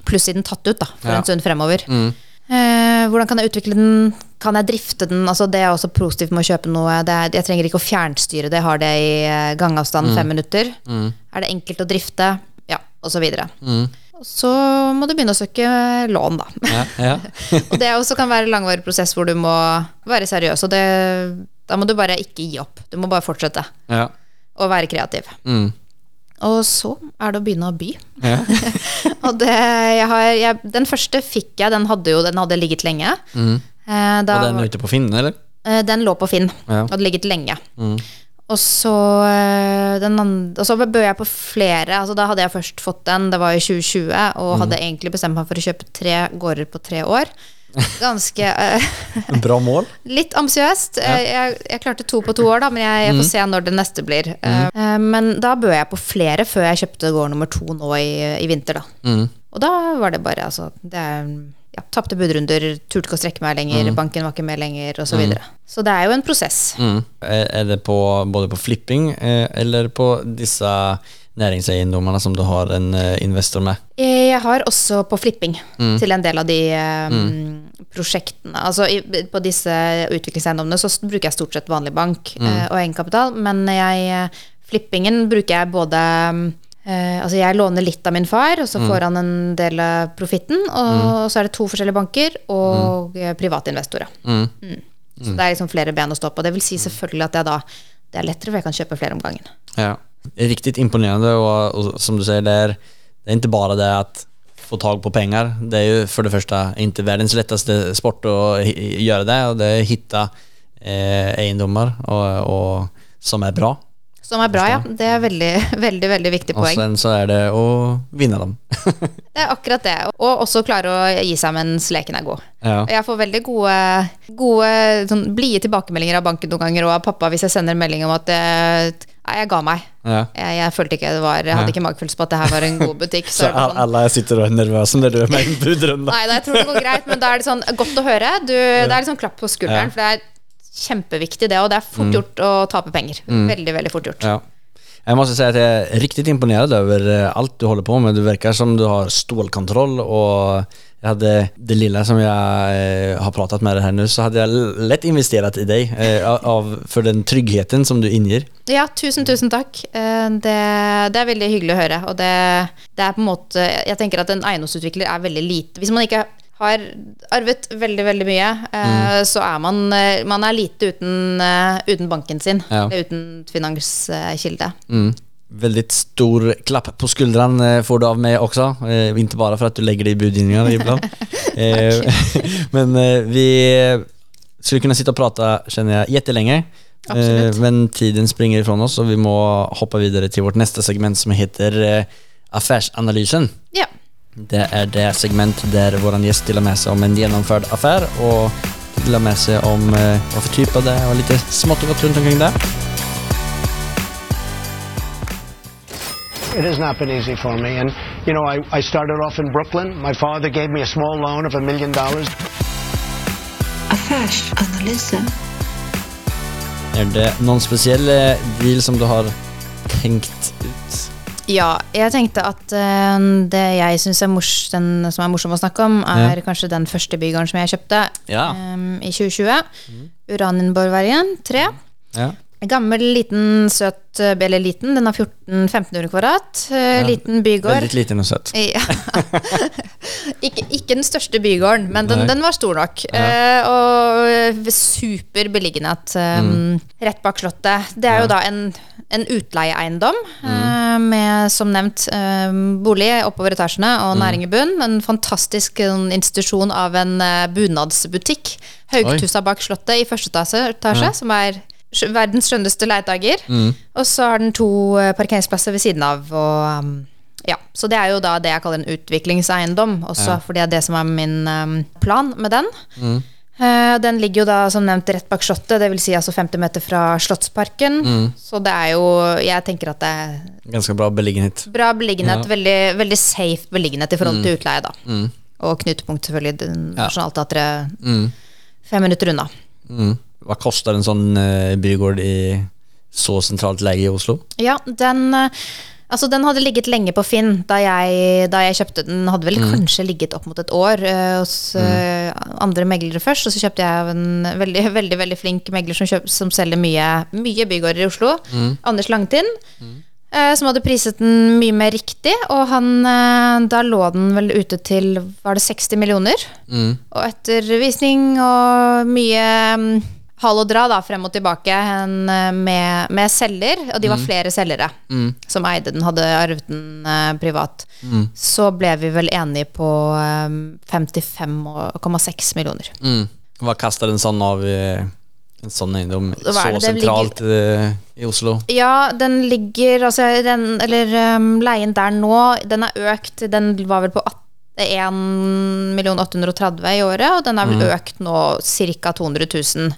plussiden tatt ut, da, for Ja. en stund fremover. Eh, hvordan kan jeg utvikle den? Kan jeg drifte den? Altså, det er også positivt med å kjøpe noe. Det er, jeg trenger ikke å fjernstyre det, jeg har det i eh, gangavstand fem minutter. Er det enkelt å drifte? Ja, og så videre. Og så må du begynne å søke lån, da. Ja. Ja. og det også kan være en langvarig prosess hvor du må være seriøs, og det, da må du bare ikke gi opp. Du må bare fortsette ja. å være kreativ. Mm. Og så er det å begynne å by. Ja. Og det, jeg har, jeg, den første fikk jeg, den hadde jo den hadde ligget lenge. Mm. Eh, da, Og den er ute på Finn, eller? eh, den lå på Finn, Ja. hadde ligget lenge. Mm. Og så, eh, den andre, og så bød jeg på flere. Altså, da hadde jeg først fått den, det var i 2020, og Mm. hadde egentlig bestemt meg for å kjøpe tre gårder på tre år. Ganske eh, Bra mål. Litt ambisiøst. Ja. Jeg, jeg klarte to på to år, da, men jeg, jeg får se når det neste blir. Mm. eh, Men da bød jeg på flere før jeg kjøpte gård nummer to nå i, i vinter, da. Mm. Og da var det bare altså det er, ja, Tapte budrunder, turte ikke å strekke meg lenger, banken var ikke med lenger, osv. Så, videre. så det er jo en prosess. Mm. Er, det på, både på flipping eh, eller på disse næringseiendommene som du har en eh, investor med? Jeg har også på flipping til en del av de eh, prosjektene. Altså i, på disse utviklingseiendommene så bruker jeg stort sett vanlig bank eh, og egenkapital, men jeg, eh, flippingen bruker jeg både eh, altså jeg låner litt av min far, og så får han en del av profitten. Og så er det to forskjellige banker og mm. private investorer. Mm. Så det er liksom flere ben å stå på. Det vil si selvfølgelig at jeg da det er lettere, for jeg kan kjøpe flere om gangen. Ja. Det imponerende, og, og, som du sier, det er, det er ikke bare det at få tag på penger. Det er jo for det første ikke verdens letteste sport å gjøre det og det är hitta eh, eiendommer og, og, som er bra. Som er bra, ja. Det er veldig, veldig, veldig viktig poeng. Og sen så er det å vinne dem. Det er akkurat det. Og også klare å gi seg mens leken er god. ja. Jeg får veldig gode, gode sånn, blide tilbakemeldinger av banken noen ganger, og av pappa hvis jeg sender en melding om at eh, Nei, jeg ga meg. Ja. Jeg, jeg følte ikke det var Jeg hadde ikke magefølelse på at det her var en god butikk. Så så sånn, alle sitter og er nervøse når du er med i budrunden? Nei, da, jeg tror det går greit, men da er det sånn godt å høre. Du, Det er liksom klapp på skulderen, for det er kjempeviktig det, og det er fort gjort å tape penger. Veldig, veldig fort gjort. Ja. Jeg må si at jeg er riktig imponerad over alt allt du holder på med. Du virker som du har stålkontroll Og jeg hadde det lille som jag eh, har pratet med deg her nå, så hadde jeg lett investert i deg eh, av, for den tryggheten som du inngir. Ja, tusen, tusen takk. Eh, Det, det er veldig hyggelig å høre. Og det, det er på en måte Jeg tenker at en eiendomsutvikler er veldig lite Hvis man ikke har arvet veldig, veldig mye, mm. så er man, eh, man er lite uten, eh, uten banken sin. Ja. Eller uten finanskilde. Mm. Veldig stor klapp på skuldran eh, får du av meg også. Eh, bare for at att du legger det i budgivningar iblant. eh, men eh, vi skulle kunne sitte og prate, kjenner jeg, kjempelenge. Absolut. Eh, men tiden springer ifra oss og vi må hoppe videre til vårt neste segment som heter eh, Affärsanalysen. Ja. Det er det segment der vår gjest delar med seg om en gjennomført affære, og delar med seg om eh, for type det er og litt smått og godt rundt omkring det. It has not been easy for me. And, you know, I, I started off in Brooklyn. My father gave me a small loan of a million dollars. Affärsanalysen. Er det noen speciell eh, deal som du har tenkt? Ja, jeg tenkte at uh, det jeg syns er, mors, den som er morsom å snakke om, er kanskje den første bygården som jeg kjøpte Ja. um, i 2020. Uranienborgveien 3. Ja. Gammel, liten, søt eh, Eller liten, den har 14 1500 kvadrat. Ja, Liten bygård. Veldig liten og søt. Ja. ikke, ikke den største bygården, men den, den var stor nok. Uh, og super beliggenhet eh, rett bak Slottet. Det er jo da en, en utleieeiendom eh, med, som nevnt, eh, bolig oppover etasjene og næring i bunn. En fantastisk eh, institusjon av en bunadsbutikk. Haugtussa bak Slottet i første etasje, ja. som er verdens skjønneste leiedager. Og så har den to parkeringsplasser ved siden av. Og, um, ja, så det er jo da det jeg kaller en utviklingseiendom, også fordi det er det som er min um, plan med den. Eh, den ligger jo da som nevnt rett bak Slottet, dvs. Si altså 50 meter fra Slottsparken. Så det er jo Jeg tenker at det er Ganske bra beliggenhet. bra beliggenhet, Ja. veldig, veldig safe beliggenhet i forhold til utleie, da. Og knutepunkt, selvfølgelig. den- Ja. Nationaltheatret fem minutter unna. Mm. koster kostar en sånn eh, bygård i så sentralt leie i Oslo? Ja, den eh, Altså, den hadde ligget lenge på Finn da jeg, da jeg kjøpte den. Hadde vel kanskje ligget opp mot et år eh, hos eh, andre meglere først. Og så kjøpte jeg en veldig, veldig veldig flink megler som, kjøp, som selger mye, mye bygårder i Oslo. Anders Langtind. eh, som hadde priset den mye mer riktig. Og han, da lå den vel ute til var det 60 millioner. Og etter visning og mye mm, hal og dra da, frem og tilbake en, eh, med, med selger, og de var flere selgere som eide den, hadde arvet den eh, privat. Så ble vi vel enige på eh, 55,6 millioner. Mm. Hva kaster en sånn av i en sånn eiendom så det sentralt ligger, i Oslo? Ja, den ligger Altså, den, eller um, leien der nå, den er økt. Den var vel på 1 830 i året, og den har vel økt nå ca. 200 000.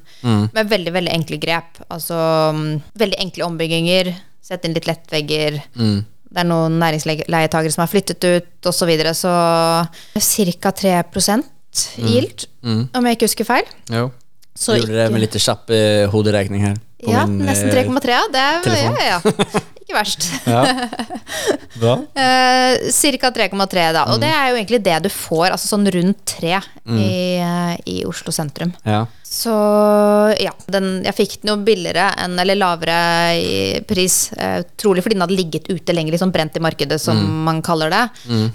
Med veldig, veldig enkle grep. Altså um, veldig enkle ombygginger. Sette inn litt lettvegger. Det er noen næringsleietagere som har flyttet ut, osv. Så, videre, så ca. 3% yield, om jeg ikke husker feil. Jo. Så gjorde det med litt kjapp eh, hoderegning her. på Ja, min, nesten eh, 3,3. Ja, det er ja, ja. Ikke verst. Ja. Eh, Cirka 3,3 da. Og Mm. det er jo egentlig det du får, altså sånn rundt 3 i, eh, i Oslo sentrum. Ja. Så ja, den, jeg fikk den jo billigere enn, eller lavere i pris. Eh, trolig fordi den hadde ligget ute lenger, liksom brent i markedet, som Mm. man kaller det.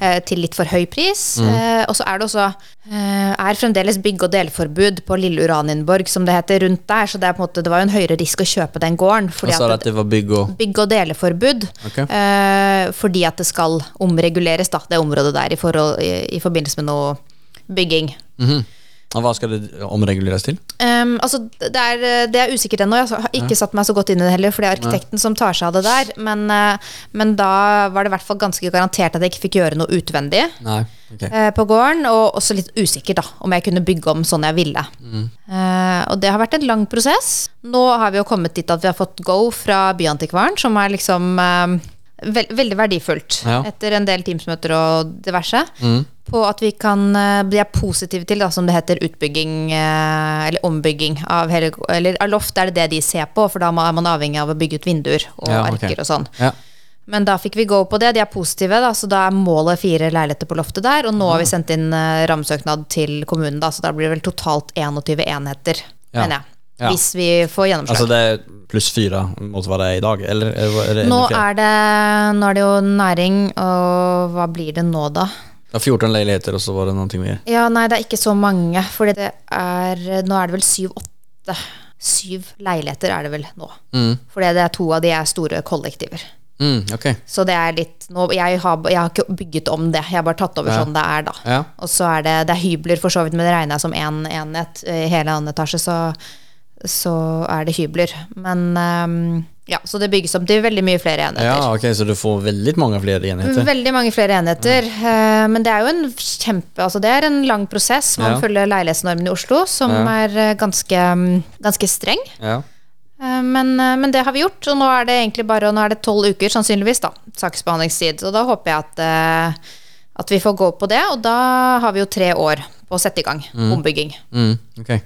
Eh, til litt for høy pris. Eh, og så er det også eh, er fremdeles bygg- og delforbud på Lille Uranienborg, som det heter, rundt der. Så det, er på en måte, det var jo en høyere risk å kjøpe den gården. Fordi at at det var bygg og bygg- og deleforbud. Okay. Eh, fordi at det skal omreguleres, da, det området der, i, forhold, i, i forbindelse med noe bygging. Mhm. Og Hva skal det omreguleres til? Um, altså, det er, det er usikkert ennå. Jeg har ikke satt meg så godt inn i det heller, for det er arkitekten som tar seg av det der. Men, eh, men da var det i hvert fall ganske garantert at jeg ikke fikk gjøre noe utvendig Nei. okay. uh, på gården. Og også litt usikker da, om jeg kunne bygge om sånn jeg ville. Eh, og det har vært en lang prosess. Nå har vi jo kommet dit at vi har fått go fra Byantikvaren, som er liksom eh, vel- veldig verdifullt Ja. etter en del Teams-møter og diverse. På at vi kan eh, bli positive til, da, som det heter, utbygging eh, eller ombygging av hele Eller av loft er det det de ser på, for da er man avhengig av å bygge ut vinduer og Ja, okay. arker og sånn. Ja. Men da fikk vi go på det. De er positive, da, så da er målet fire leiligheter på loftet der. Og nå har vi sendt inn ramsøknad rammesøknad til kommunen, da, så da blir det vel totalt 21 enheter, Ja. mener jeg. Ja. Hvis vi får gjennomslag. Altså det er pluss fire mot hva det er i dag, eller er det- nå, er det, nå er det jo næring, og hva blir det nå, da? Ja, 14 leiligheter, og så var det noe mer. Ja, nei, det er ikke så mange, for det er Nå er det vel syv-åtte. Syv leiligheter er det vel nå. Mm. For det er to av de er store kollektiver. Mm, okay. Så det er litt nå, jeg, har, jeg har ikke bygget om det, jeg har bare tatt over Ja. sånn det er, da. Ja. Og så er det, det er hybler, for så vidt, men det regner jeg som én en enhet. I hele annen etasje så, så er det hybler. Men ehm, ja, så det bygges opp til veldig mye flere enheter. Ja, ok, så du får veldig mange flere enheter. Veldig mange flere enheter. Ja. Men det er jo en kjempe Altså det er en lang prosess. Man Ja. følger leilighetsnormen i Oslo, som Ja. er eh, ganske, mm, ganske streng. Ja. Eh, Men, eh, men det har vi gjort, og nå er det egentlig bare Nå er det tolv uker, sannsynligvis, da, saksbehandlingstid. Og da håper jeg at, eh, at vi får gå på det, og da har vi jo tre år på å sette i gang ombygging. Mm, ok.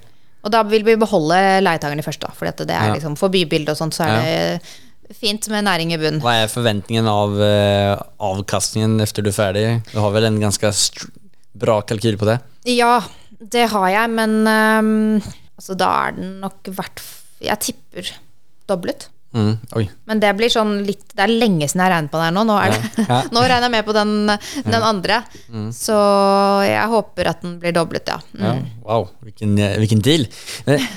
Og da vil vi beholde leietakerne først, da, for det er liksom for bybildet og sånt, så er det fint med næring i bunnen. Hva er forventningen av uh, avkastningen efter du er ferdig? Du har vel en ganske bra kalkyl på det? Ja, det har jeg, men um, altså, da er den nok verdt Jeg tipper doblet. Mm, oi. Men det blir sånn litt Det er lenge siden jeg regnet på det her nå. Nå, er det, Ja. nå regner jeg med på den, den andre. Så jeg håper at den blir doblet, ja. Mm. Ja, wow, hvilken, hvilken, deal.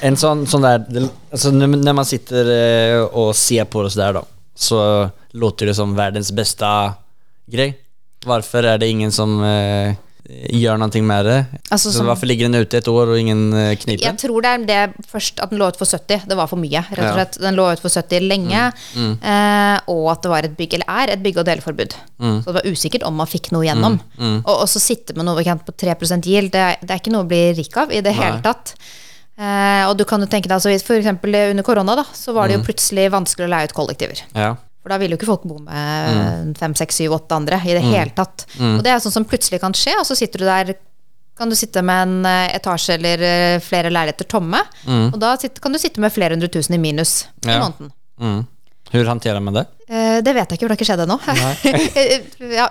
En sånn, sånn der altså alltså när, när man sitter og ser på det der, da, så låter det som verdens beste greie. Hvorfor er det ingen som eh, noe någonting med det? Alltså så som- varför ligger den ute et år og ingen eh, kniper? Jeg tror det er det først at den lå ut for 70. Det var for mye, rett og. Mm. slett. Den lå ut for 70 lenge. Eh, og at det var et bygg, eller er et bygge- og deleforbud. Mm. Så det var usikkert om man fikk noe gjennom. Og så sitte med noe på 3 yield, det, det er ikke noe å bli rik av i det hele tatt. Eh, og du kan jo tenke deg, altså, for eksempel under korona, da, så var det Mm. jo plutselig vanskelig å leie ut kollektiver. Ja. For da vil jo ikke folk bo Mm. med fem, seks, syv, åtte andre i det hele tatt. Og det er sånn som plutselig kan skje, og så sitter du der kan du sitte med en eh, etasje eller eh, flere leiligheter tomme, og da kan du sitte med flere hundre tusen i minus i Ja. måneden. Mm. Hvordan håndterer man det? Eh, det vet jeg ikke, for det har ikke skjedd ennå. jeg,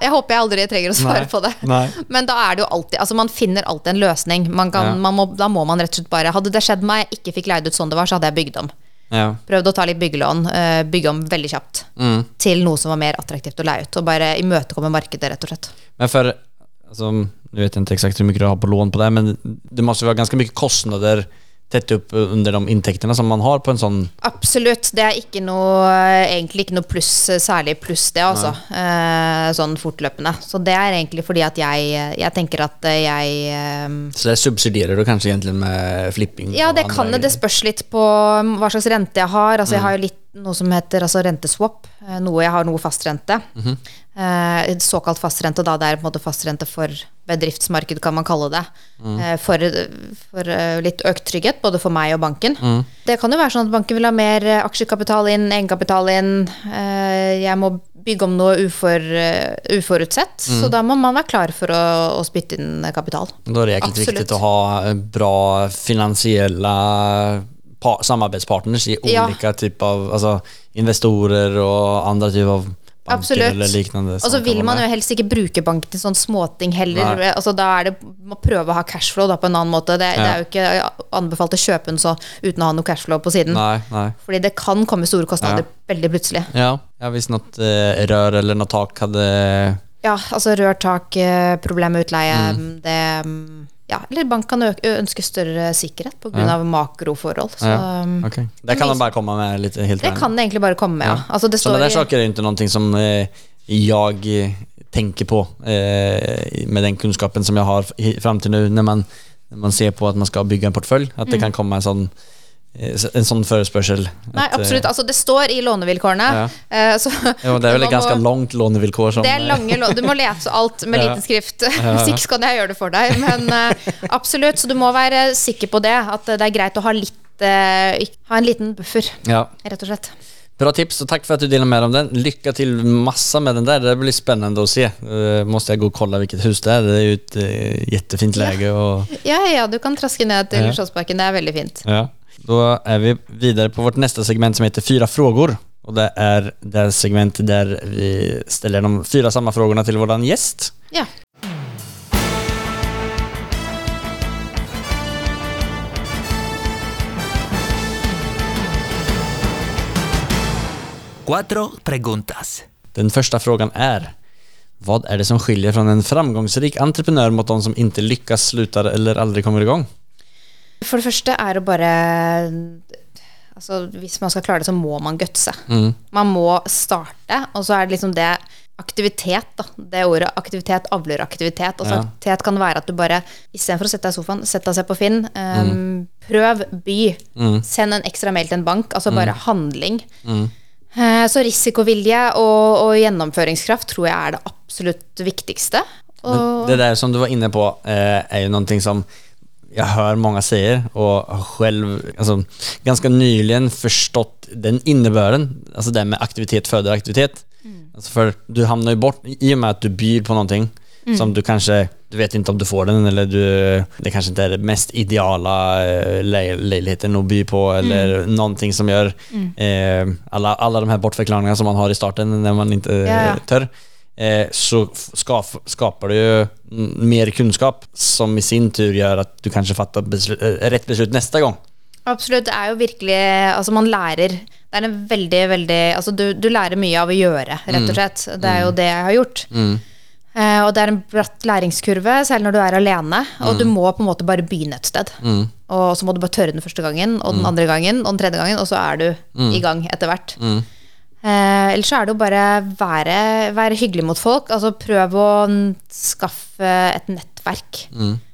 jeg håper jeg aldri trenger å svare Nei. på det. Nei. Men da er det jo alltid Altså man finner alltid en løsning. Man kan, Ja. man må, da må man rett og slett bare Hadde det skjedd meg, jeg ikke fikk leid ut sånn det var, så hadde jeg bygd om. Ja. Prøvde å ta litt byggelån, eh, bygge om veldig kjapt. Mm. Til noe som var mer attraktivt å leie ut. Og bare imøtekomme markedet, rett og slett. Men for, altså, Jeg vet ikke eksakt exakt mye mycket du har på lån på det, men det måste være ganske mye kostnader tette opp under de inntektene som man har på en sånn Absolutt. Det er ikke noe, egentlig ikke noe pluss, særlig pluss, det, altså. Eh, sånn fortløpende. Så det er egentlig fordi at jeg, jeg tenker at jeg eh, Så det subsidierer du kanskje egentlig med flipping? Ja, det kan det. Det spørs litt på hva slags rente jeg har. Altså, jeg har jo litt noe som heter altså, renteswap. eh, Noe jeg har noe fastrente. eh, såkalt fastrente, da. Det er på en måte fastrente for bedriftsmarked, kan man kalle det. Eh, for for litt økt trygghet, både for meg og banken. Det kan jo være sånn at banken vil ha mer aksjekapital inn, egenkapital inn. eh, jeg må bygge om noe ufor, uforutsett. Så da må man være klar for å, å spytte inn kapital. Da er det egentlig viktig å ha bra finansiella pa samarbetspartners i Ja. olika typer av alltså, investorer og andre typer av banker Absolutt. eller liknande. Og så vil man jo helst ikke bruke bank til sånn småting heller. Altså, da er det å prøve å ha cashflow da, på en annen måte. Det, det er jo ikke anbefalt å kjøpe den så uten å ha noe cashflow på siden. Nei, nei. Fordi det kan komme store kostnader veldig plutselig. Ja, ja hvis noe eh, rør eller noe tak hadde Ja, altså rør tak, eh, problem med utleie, Mm. det mm, ja, Eller bank kan ønske større sikkerhet pga. Ja. av makroforhold. Så Ja, mm, ok. Det kan man bare komme med Litt, helt det kan det egentlig bare komme med, ja. Altså, det där i- saker är inte någonting som eh, jeg tenker på eh, med den kunnskapen som jeg har fram til nå, når man, når man ser på at man skal bygge en portfølje. At det kan komme en sånn eh, en sånn forespørsel? Nei, eh, absolutt. Altså, det står i lånevilkårene. Ja. eh, så Ja, det er vel et ganske ganska må- langt lånevilkår? som... Det er lange lån. Du må lese alt med Ja. liten skrift. Hvis ikke så kan jeg gjøre det for deg. Men eh, absolutt, så du må være sikker på det. At det er greit å ha litt eh, Ha en liten buffer, Ja. rett og slett. Bra tips og takk for at du deler mer om den. Lykke til masse med den der. Det blir spennende å se. Uh, måste jeg gå og kolla hvilket hus det er? Det er jo et uh, jättefint lege. Og... Ja, ja, du kan traske ned til. Slottsparken. Det er veldig fint. Ja. Då er vi videre på vårt neste segment som heter Fyra frågor. Og det er det segmentet der vi stiller de fyra samme spørsmålene til våran gjest. Ja. Den første frågan er Vad er det som skiljer fra en framgangsrik entreprenør mot de som ikke lykkes, slutar eller aldri kommer igång? For det første er det bare Altså, hvis man skal klare det, så må man gutse. Mm. Man må starte, og så er det liksom det Aktivitet, da. Det ordet aktivitet avler aktivitet. Altså, Ja. Aktivitet kan være at du bare istedenfor å sette deg i sofaen, sett deg og se på Finn. Um, Prøv, by. Send en ekstra mail til en bank. Altså bare handling. Eh, Så risikovilje og, og gjennomføringskraft tror jeg er det absolutt viktigste. Og, Det der som du var inne på er jo noen ting som jag hör många säger och har själv alltså, ganska nyligen förstått den innebörden. Alltså det med aktivitet föder aktivitet. Alltså för du hamnar ju bort, i och med att du byr på någonting som du kanske, du vet inte om du får den eller du, det kanske inte är det mest ideala eh, å att by på eller någonting som gör eh, alla, alla de här bortförklaringarna som man har i starten när man inte Ja, ja. Eh, så ska, skaper du mm, mer kunnskap, som i sin tur gjør at du kanskje fatter beslut, rett beslut neste gang. Absolutt. Det er jo virkelig Altså, man lærer Det er en veldig, veldig Altså, du, du lærer mye av å gjøre, rett og slett. Det er jo det jeg har gjort. Eh, og det er en bratt læringskurve, selv når du er alene. Og du må på en måte bare begynne et sted. Og så må du bare tørre den første gangen, og den andre gangen, og den tredje gangen, og så er du i gang etter hvert. Eh, ellers så er det jo bare være, være hyggelig mot folk. Altså prøv å skaffe et nettverk.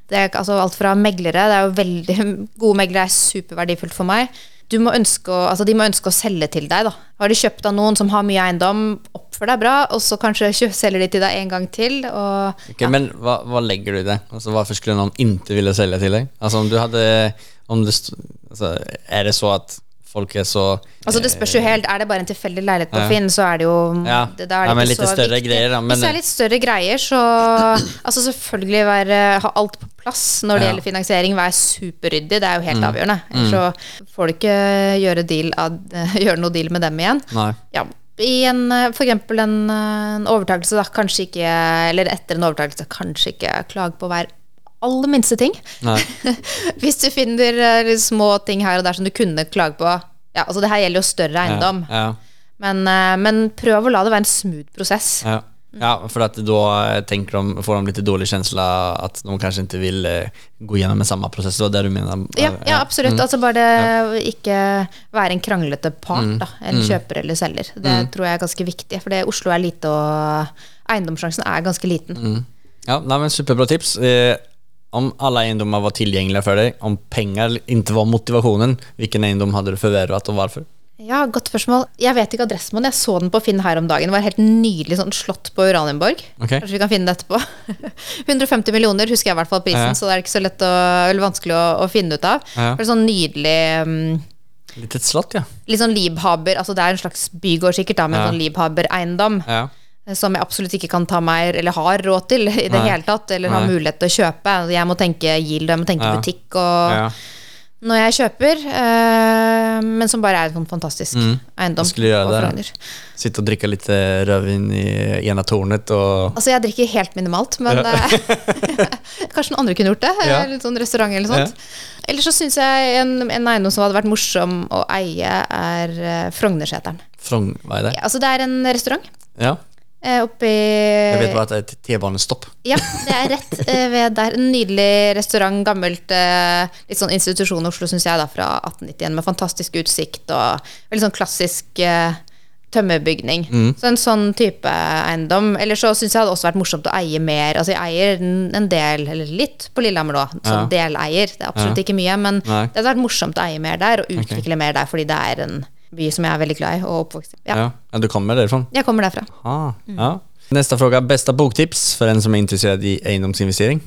Det er, altså alt fra meglere, det er jo veldig Gode meglere er superverdifullt for meg. Du må ønske altså de må ønske å selge til deg. Da. Har de kjøpt av noen som har mye eiendom, oppfør deg bra, og så kanskje selger de til deg en gang til. Og, Okej, Men hva, hva, legger du i det? Altså, hva skulle noen inntil ville selge til deg? Altså, om du hadde om det, altså, Er det så att folk er så... altså Det spørs jo helt. Er det bare en tilfeldig leilighet på Ja. Finn, så er det jo Ja. det, da er det Ja, men ikke så viktig. greier, da, men- Hvis det er litt større greier, så Altså selvfølgelig være, ha alt på plass når det gjelder finansiering. Være superryddig, det er jo helt avgjørende. Ellers så får du ikke gjøre, deal av, gjøre noe deal med dem igjen. Nei. Ja, i en, eh, for eksempel en, eh, en overtakelse, da, kanskje ikke Eller etter en overtakelse, kanskje ikke klag på hver aller minste ting. Nej. Hvis du finner eh, små ting her og der som du kunne klage på Ja, altså det her gjelder jo større eiendom. Ja. Men, eh, men prøv å la det være en smooth prosess. Ja. Ja, for att då eh, de, får de litt dårlig känsla at de kanskje ikke vill eh, gå gjennom en samme prosess. Det du mener? Ja, ja absolutt. Mm. Altså bare det ikke være en kranglete part, Mm. da. En kjøper eller selger. Det tror jeg er ganske viktig. For Oslo er lite, og eiendomssjansen er ganske liten. Mm. Ja, nei, men superbra tips. Om alla eiendommer var tillgängliga för dig, om pengar inte var motivationen, hvilken eiendom hadde du förvärvat og varför? Ja, godt spørsmål. Jeg vet ikke adressen på den. Jeg så den på Finn her om dagen. Det var helt nydelig sånn slott på Uranienborg. Okay. Kanskje vi kan finne det etterpå. 150 millioner husker jeg i hvert fall prisen, Ja. så det er ikke så lett å, eller vanskelig å, å finne ut av. Ja. Det er sånn nydelig Litt et slott, ja. Litt sånn Liebhaber, altså det er en slags bygård sikkert, da, med Ja. sånn Liebhaber-eiendom. ja. Som jeg absolutt ikke kan ta meg, eller har råd til i det Nei. hele tatt. Eller har Nei. mulighet til å kjøpe. Jeg må tenke yield, jeg må tenke Ja. butikk og ja. når jeg kjøper. Øh, men som bare er en fantastisk fantastisk eiendom. Skulle gjøre på der, Sitte og drikke litt rødvin lite rödvin i ena tornet och... Altså, jeg drikker helt minimalt, men ja. kanskje noen andre kunne gjort det. Litt sånn restaurant eller sånt. Eller så syns jeg en, en eiendom som hadde vært morsom å eie, er Frognerseteren. Från, hva er det? Ja, altså, det er en restaurant Ja, eh, oppi Jeg vet bare at det er et T-banestopp. Ja, det er rett eh, ved der. En nydelig restaurant, gammelt eh, litt sånn institusjon i Oslo, syns jeg, da, fra 1891, med fantastisk utsikt og veldig sånn klassisk tømmerbygning. Mm. Så en sånn type eiendom. Eller så syns jeg det hadde også vært morsomt å eie mer. Altså jeg eier en del, eller litt, på Lillehammer nå, som deleier. Det er absolutt Ja. ikke mye, men Nei. det hadde vært morsomt å eie mer der, og utvikle mer der, fordi det er en by som jeg er veldig glad i, og oppvokst i. Ja, Ja. du kommer derfra? jeg kommer derfra. Mm. ja. Nästa fråga, beste boktips for en som er interessert i eiendomsinvestering?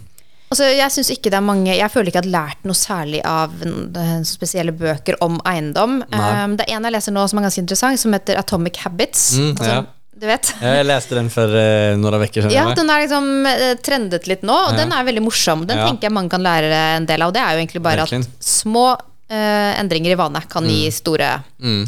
Altså, jeg synes ikke det er mange Jeg føler ikke jeg har lært noe særlig av n- spesielle bøker om eiendom. Um, det er en jeg leser nå som er ganske interessant, som heter Atomic Habits. Mm, altså, ja. Du vet? Ja, jeg leste den for uh, noen uker siden. Ja, den er liksom uh, trendet litt nå, og Ja. den er veldig morsom. Den Ja. tenker jeg mange kan lære en del av. Det er jo egentlig bare Virkelig. at små eh, endringer i vane kan gi store Mm.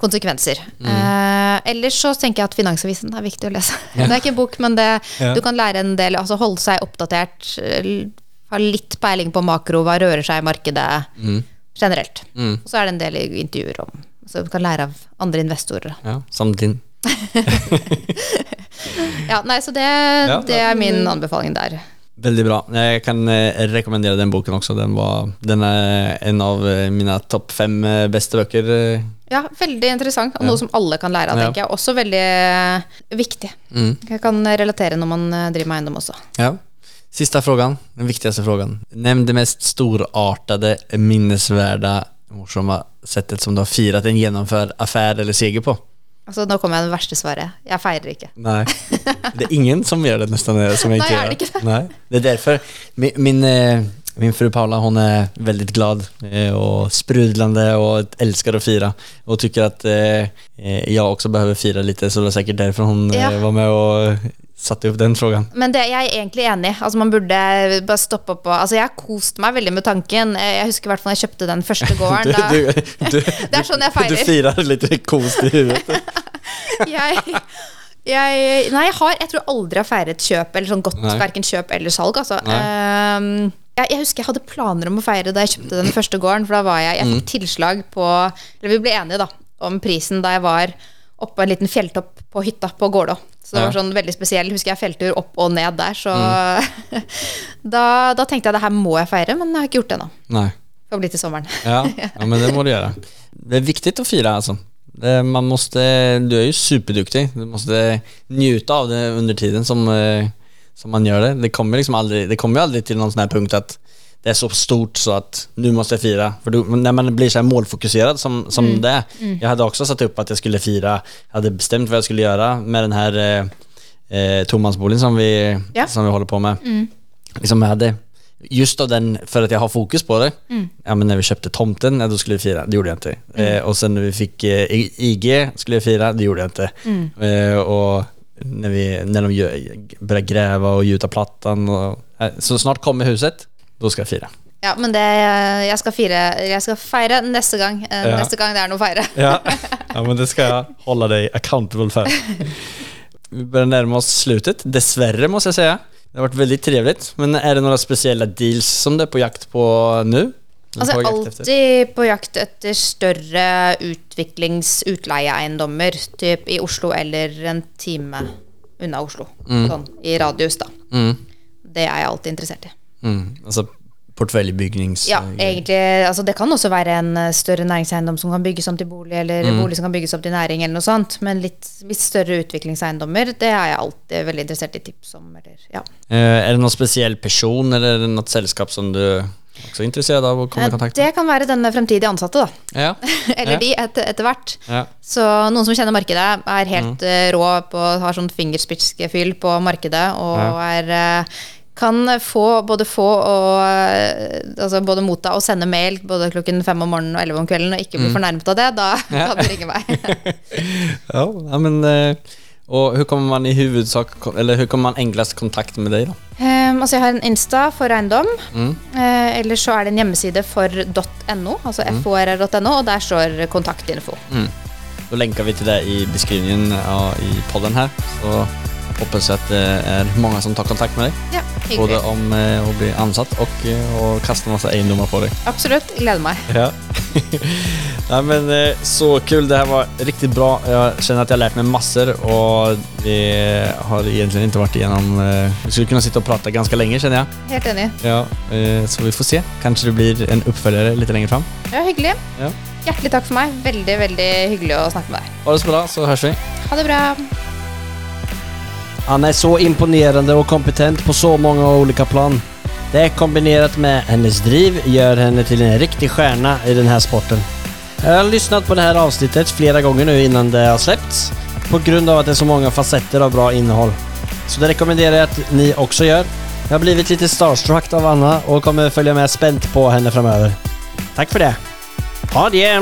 konsekvenser. Eh, ellers så tenker jeg at Finansavisen er viktig å lese. Det er ikke en bok, men det, Ja. du kan lære en del. Altså holde seg oppdatert. eh, Ha litt peiling på makro, hva rører seg i markedet generelt. Mm. Og så er det en del intervjuer om Så du kan lære av andre investorer. Ja, som din. Ja, nei, så det, det er min anbefaling der. Väldigt bra. Jeg kan rekommendere den boken også. Den, var, den er en av mine topp fem beste bøker. eh. Ja, veldig interessant, og noe som alle kan lære av, Ja. tenker jeg. Også veldig eh, viktig. Mm. Jeg kan relatere når man eh, driver med eiendom også. Ja. Siste frågan, den viktigste frågan. Nevn det mest storartede, minnesvärda, morsomme settet som du har firat en gjennomført affære eller seger på. Altså, nå kommer jeg med det verste svaret. Jeg feirer ikke. Nei. det er ingen som gjør det nesten. eh, som jeg ikke, Nei, gör. det ikke det? Nei. det er derfor Min, min, eh, min fru Paula hun er veldig glad og sprudlende sprudlande elsker å feire. Og syns at att eh, jeg også behøver feire litt, så det var sikkert derfor hun Ja. eh, var med og satte opp den frågan. Men det, jeg er egentlig enig. Altså, man burde bare stoppe opp og Altså, jeg har kost meg veldig med tanken. Eh, Jeg husker i hvert fall da jeg kjøpte den første gården. Du, da- du, du, Det er sånn jeg feirer. du feirer. litt kost i huvudet. jeg, jeg, nei, jeg har Jeg tror aldri jeg har feiret kjøp, eller sånn godt verken kjøp eller salg, altså. Ehm, jeg, jeg husker jeg hadde planer om å feire da jeg kjøpte den første gården, for da var jeg Jeg Mm. fikk tilslag på Eller vi ble enige, da, om prisen da jeg var oppå en liten fjelltopp på hytta på Gålå. Så det var sånn veldig spesiell. Husker jeg fjelltur opp og ned der, så Mm. da, da tenkte jeg det her må jeg feire, men jeg har ikke gjort det ennå. Nej. Får bli til sommeren. Ja, ja, men det må du gjøre. Det er viktig å fire, alltså. Det, man måste, du er jo superduktig. Du måste njuta av det under tiden som, eh, som man gjør det. Det kommer liksom aldri, det kommer ju aldrig till någon sån här punkt at det er så stort så at nå måste jeg fira. For du, när man blir så här målfokuserad som, som det mm. Jeg hadde også satt opp at jeg skulle fira, jeg hadde bestemt hva jeg skulle gjøre med den her eh, eh, som vi, Ja. som vi holder på med. Liksom jeg hade, just av den, för att jag har fokus på det. Ja men när vi köpte tomten, ja, då skulle vi fira, det gjorde jag inte. Eh, och sen när vi fick eh, IG skulle jag fira, det gjorde jag inte. Eh, och när, vi, när de gö- började gräva och gjuta plattan och, eh, så snart kommer huset, då ska jag fira. Ja, men det Jeg skal, fire, jeg skal feire neste gang. eh, Ja. Neste gang det er noe å feire. Ja. ja, men det skal jeg holde deg accountable for. Vi bør nærme oss slutten, dessverre, må jeg säga. Det har varit väldigt trevligt. Men är det några speciella deals som du är på jakt på nu? Altså, jeg er alltid på jakt etter større utviklings-utleieeiendommer, typ i Oslo eller en time unna Oslo. Sånn i radius, da. Mm. Det er jeg alltid interessert i. Mm. Altså porteføljebygnings... Ja, egentlig, altså Det kan også være en eh, større næringseiendom som kan bygges om til bolig, eller bolig som kan bygges om til næring, eller noe sånt. Men litt, litt større utviklingseiendommer, det er jeg alltid veldig interessert i tips om. Eller, ja. Eh, er det noen spesiell person eller er noe selskap som du også er interessert av å komme i kontakt med? Det kan være denne fremtidige ansatte, da. Ja. Eller Ja. de, etter, etter hvert. Ja. Så noen som kjenner markedet, er helt mm. rå på har sånn fingerspitzgefühl på markedet og er eh, kan få både få og eh, altså både motta og sende mail både klokken fem om morgenen og elleve om kvelden og ikke bli fornærmet av det, da kan du ringe meg. Ja, men eh, Og Hvordan kommer man i huvudsak Eller hvordan kommer man enklest kontakt med deg da? Um, altså jeg har en Insta for eiendom. Mm. Uh, eller så er det en hjemmeside for .no, altså Mm. forr.no, og der står kontaktinfo. Da lenker vi til det i beskrivningen ja, i podden her Så jeg at det er mange som tar kontakt med deg Ja, Både om eh, å bli ansatt og eh, å kaste masse eiendommer på deg Absolutt. Jeg gleder meg. Ja. ja men eh, så kul. Det här var riktigt bra. Jag känner att jag har lärt mig massor och det har egentligen inte varit igenom... Eh, vi skulle kunna sitta och prata ganska länge känner jag. Helt enig. Ja, eh, så vi får se. Kanske det blir en uppföljare lite längre fram. Ja, hyggelig. Ja. Hjertelig takk for meg. Veldig, veldig hyggelig å snakke med deg. Ha det så bra så hörs vi. Ha det bra. Anna är så imponerande och kompetent på så många olika plan. Det kombinerat med hennes driv gör henne till en riktig stjärna i den här sporten. Jag har lyssnat på det här avsnittet flera gånger nu innan det har släppts på grund av att det är så många facetter av bra innehåll. Så det rekommenderar jag att ni också gör. Jag har blivit lite starstruck av Anna och kommer följa med spänt på henne framöver. Tack för det! Ha det!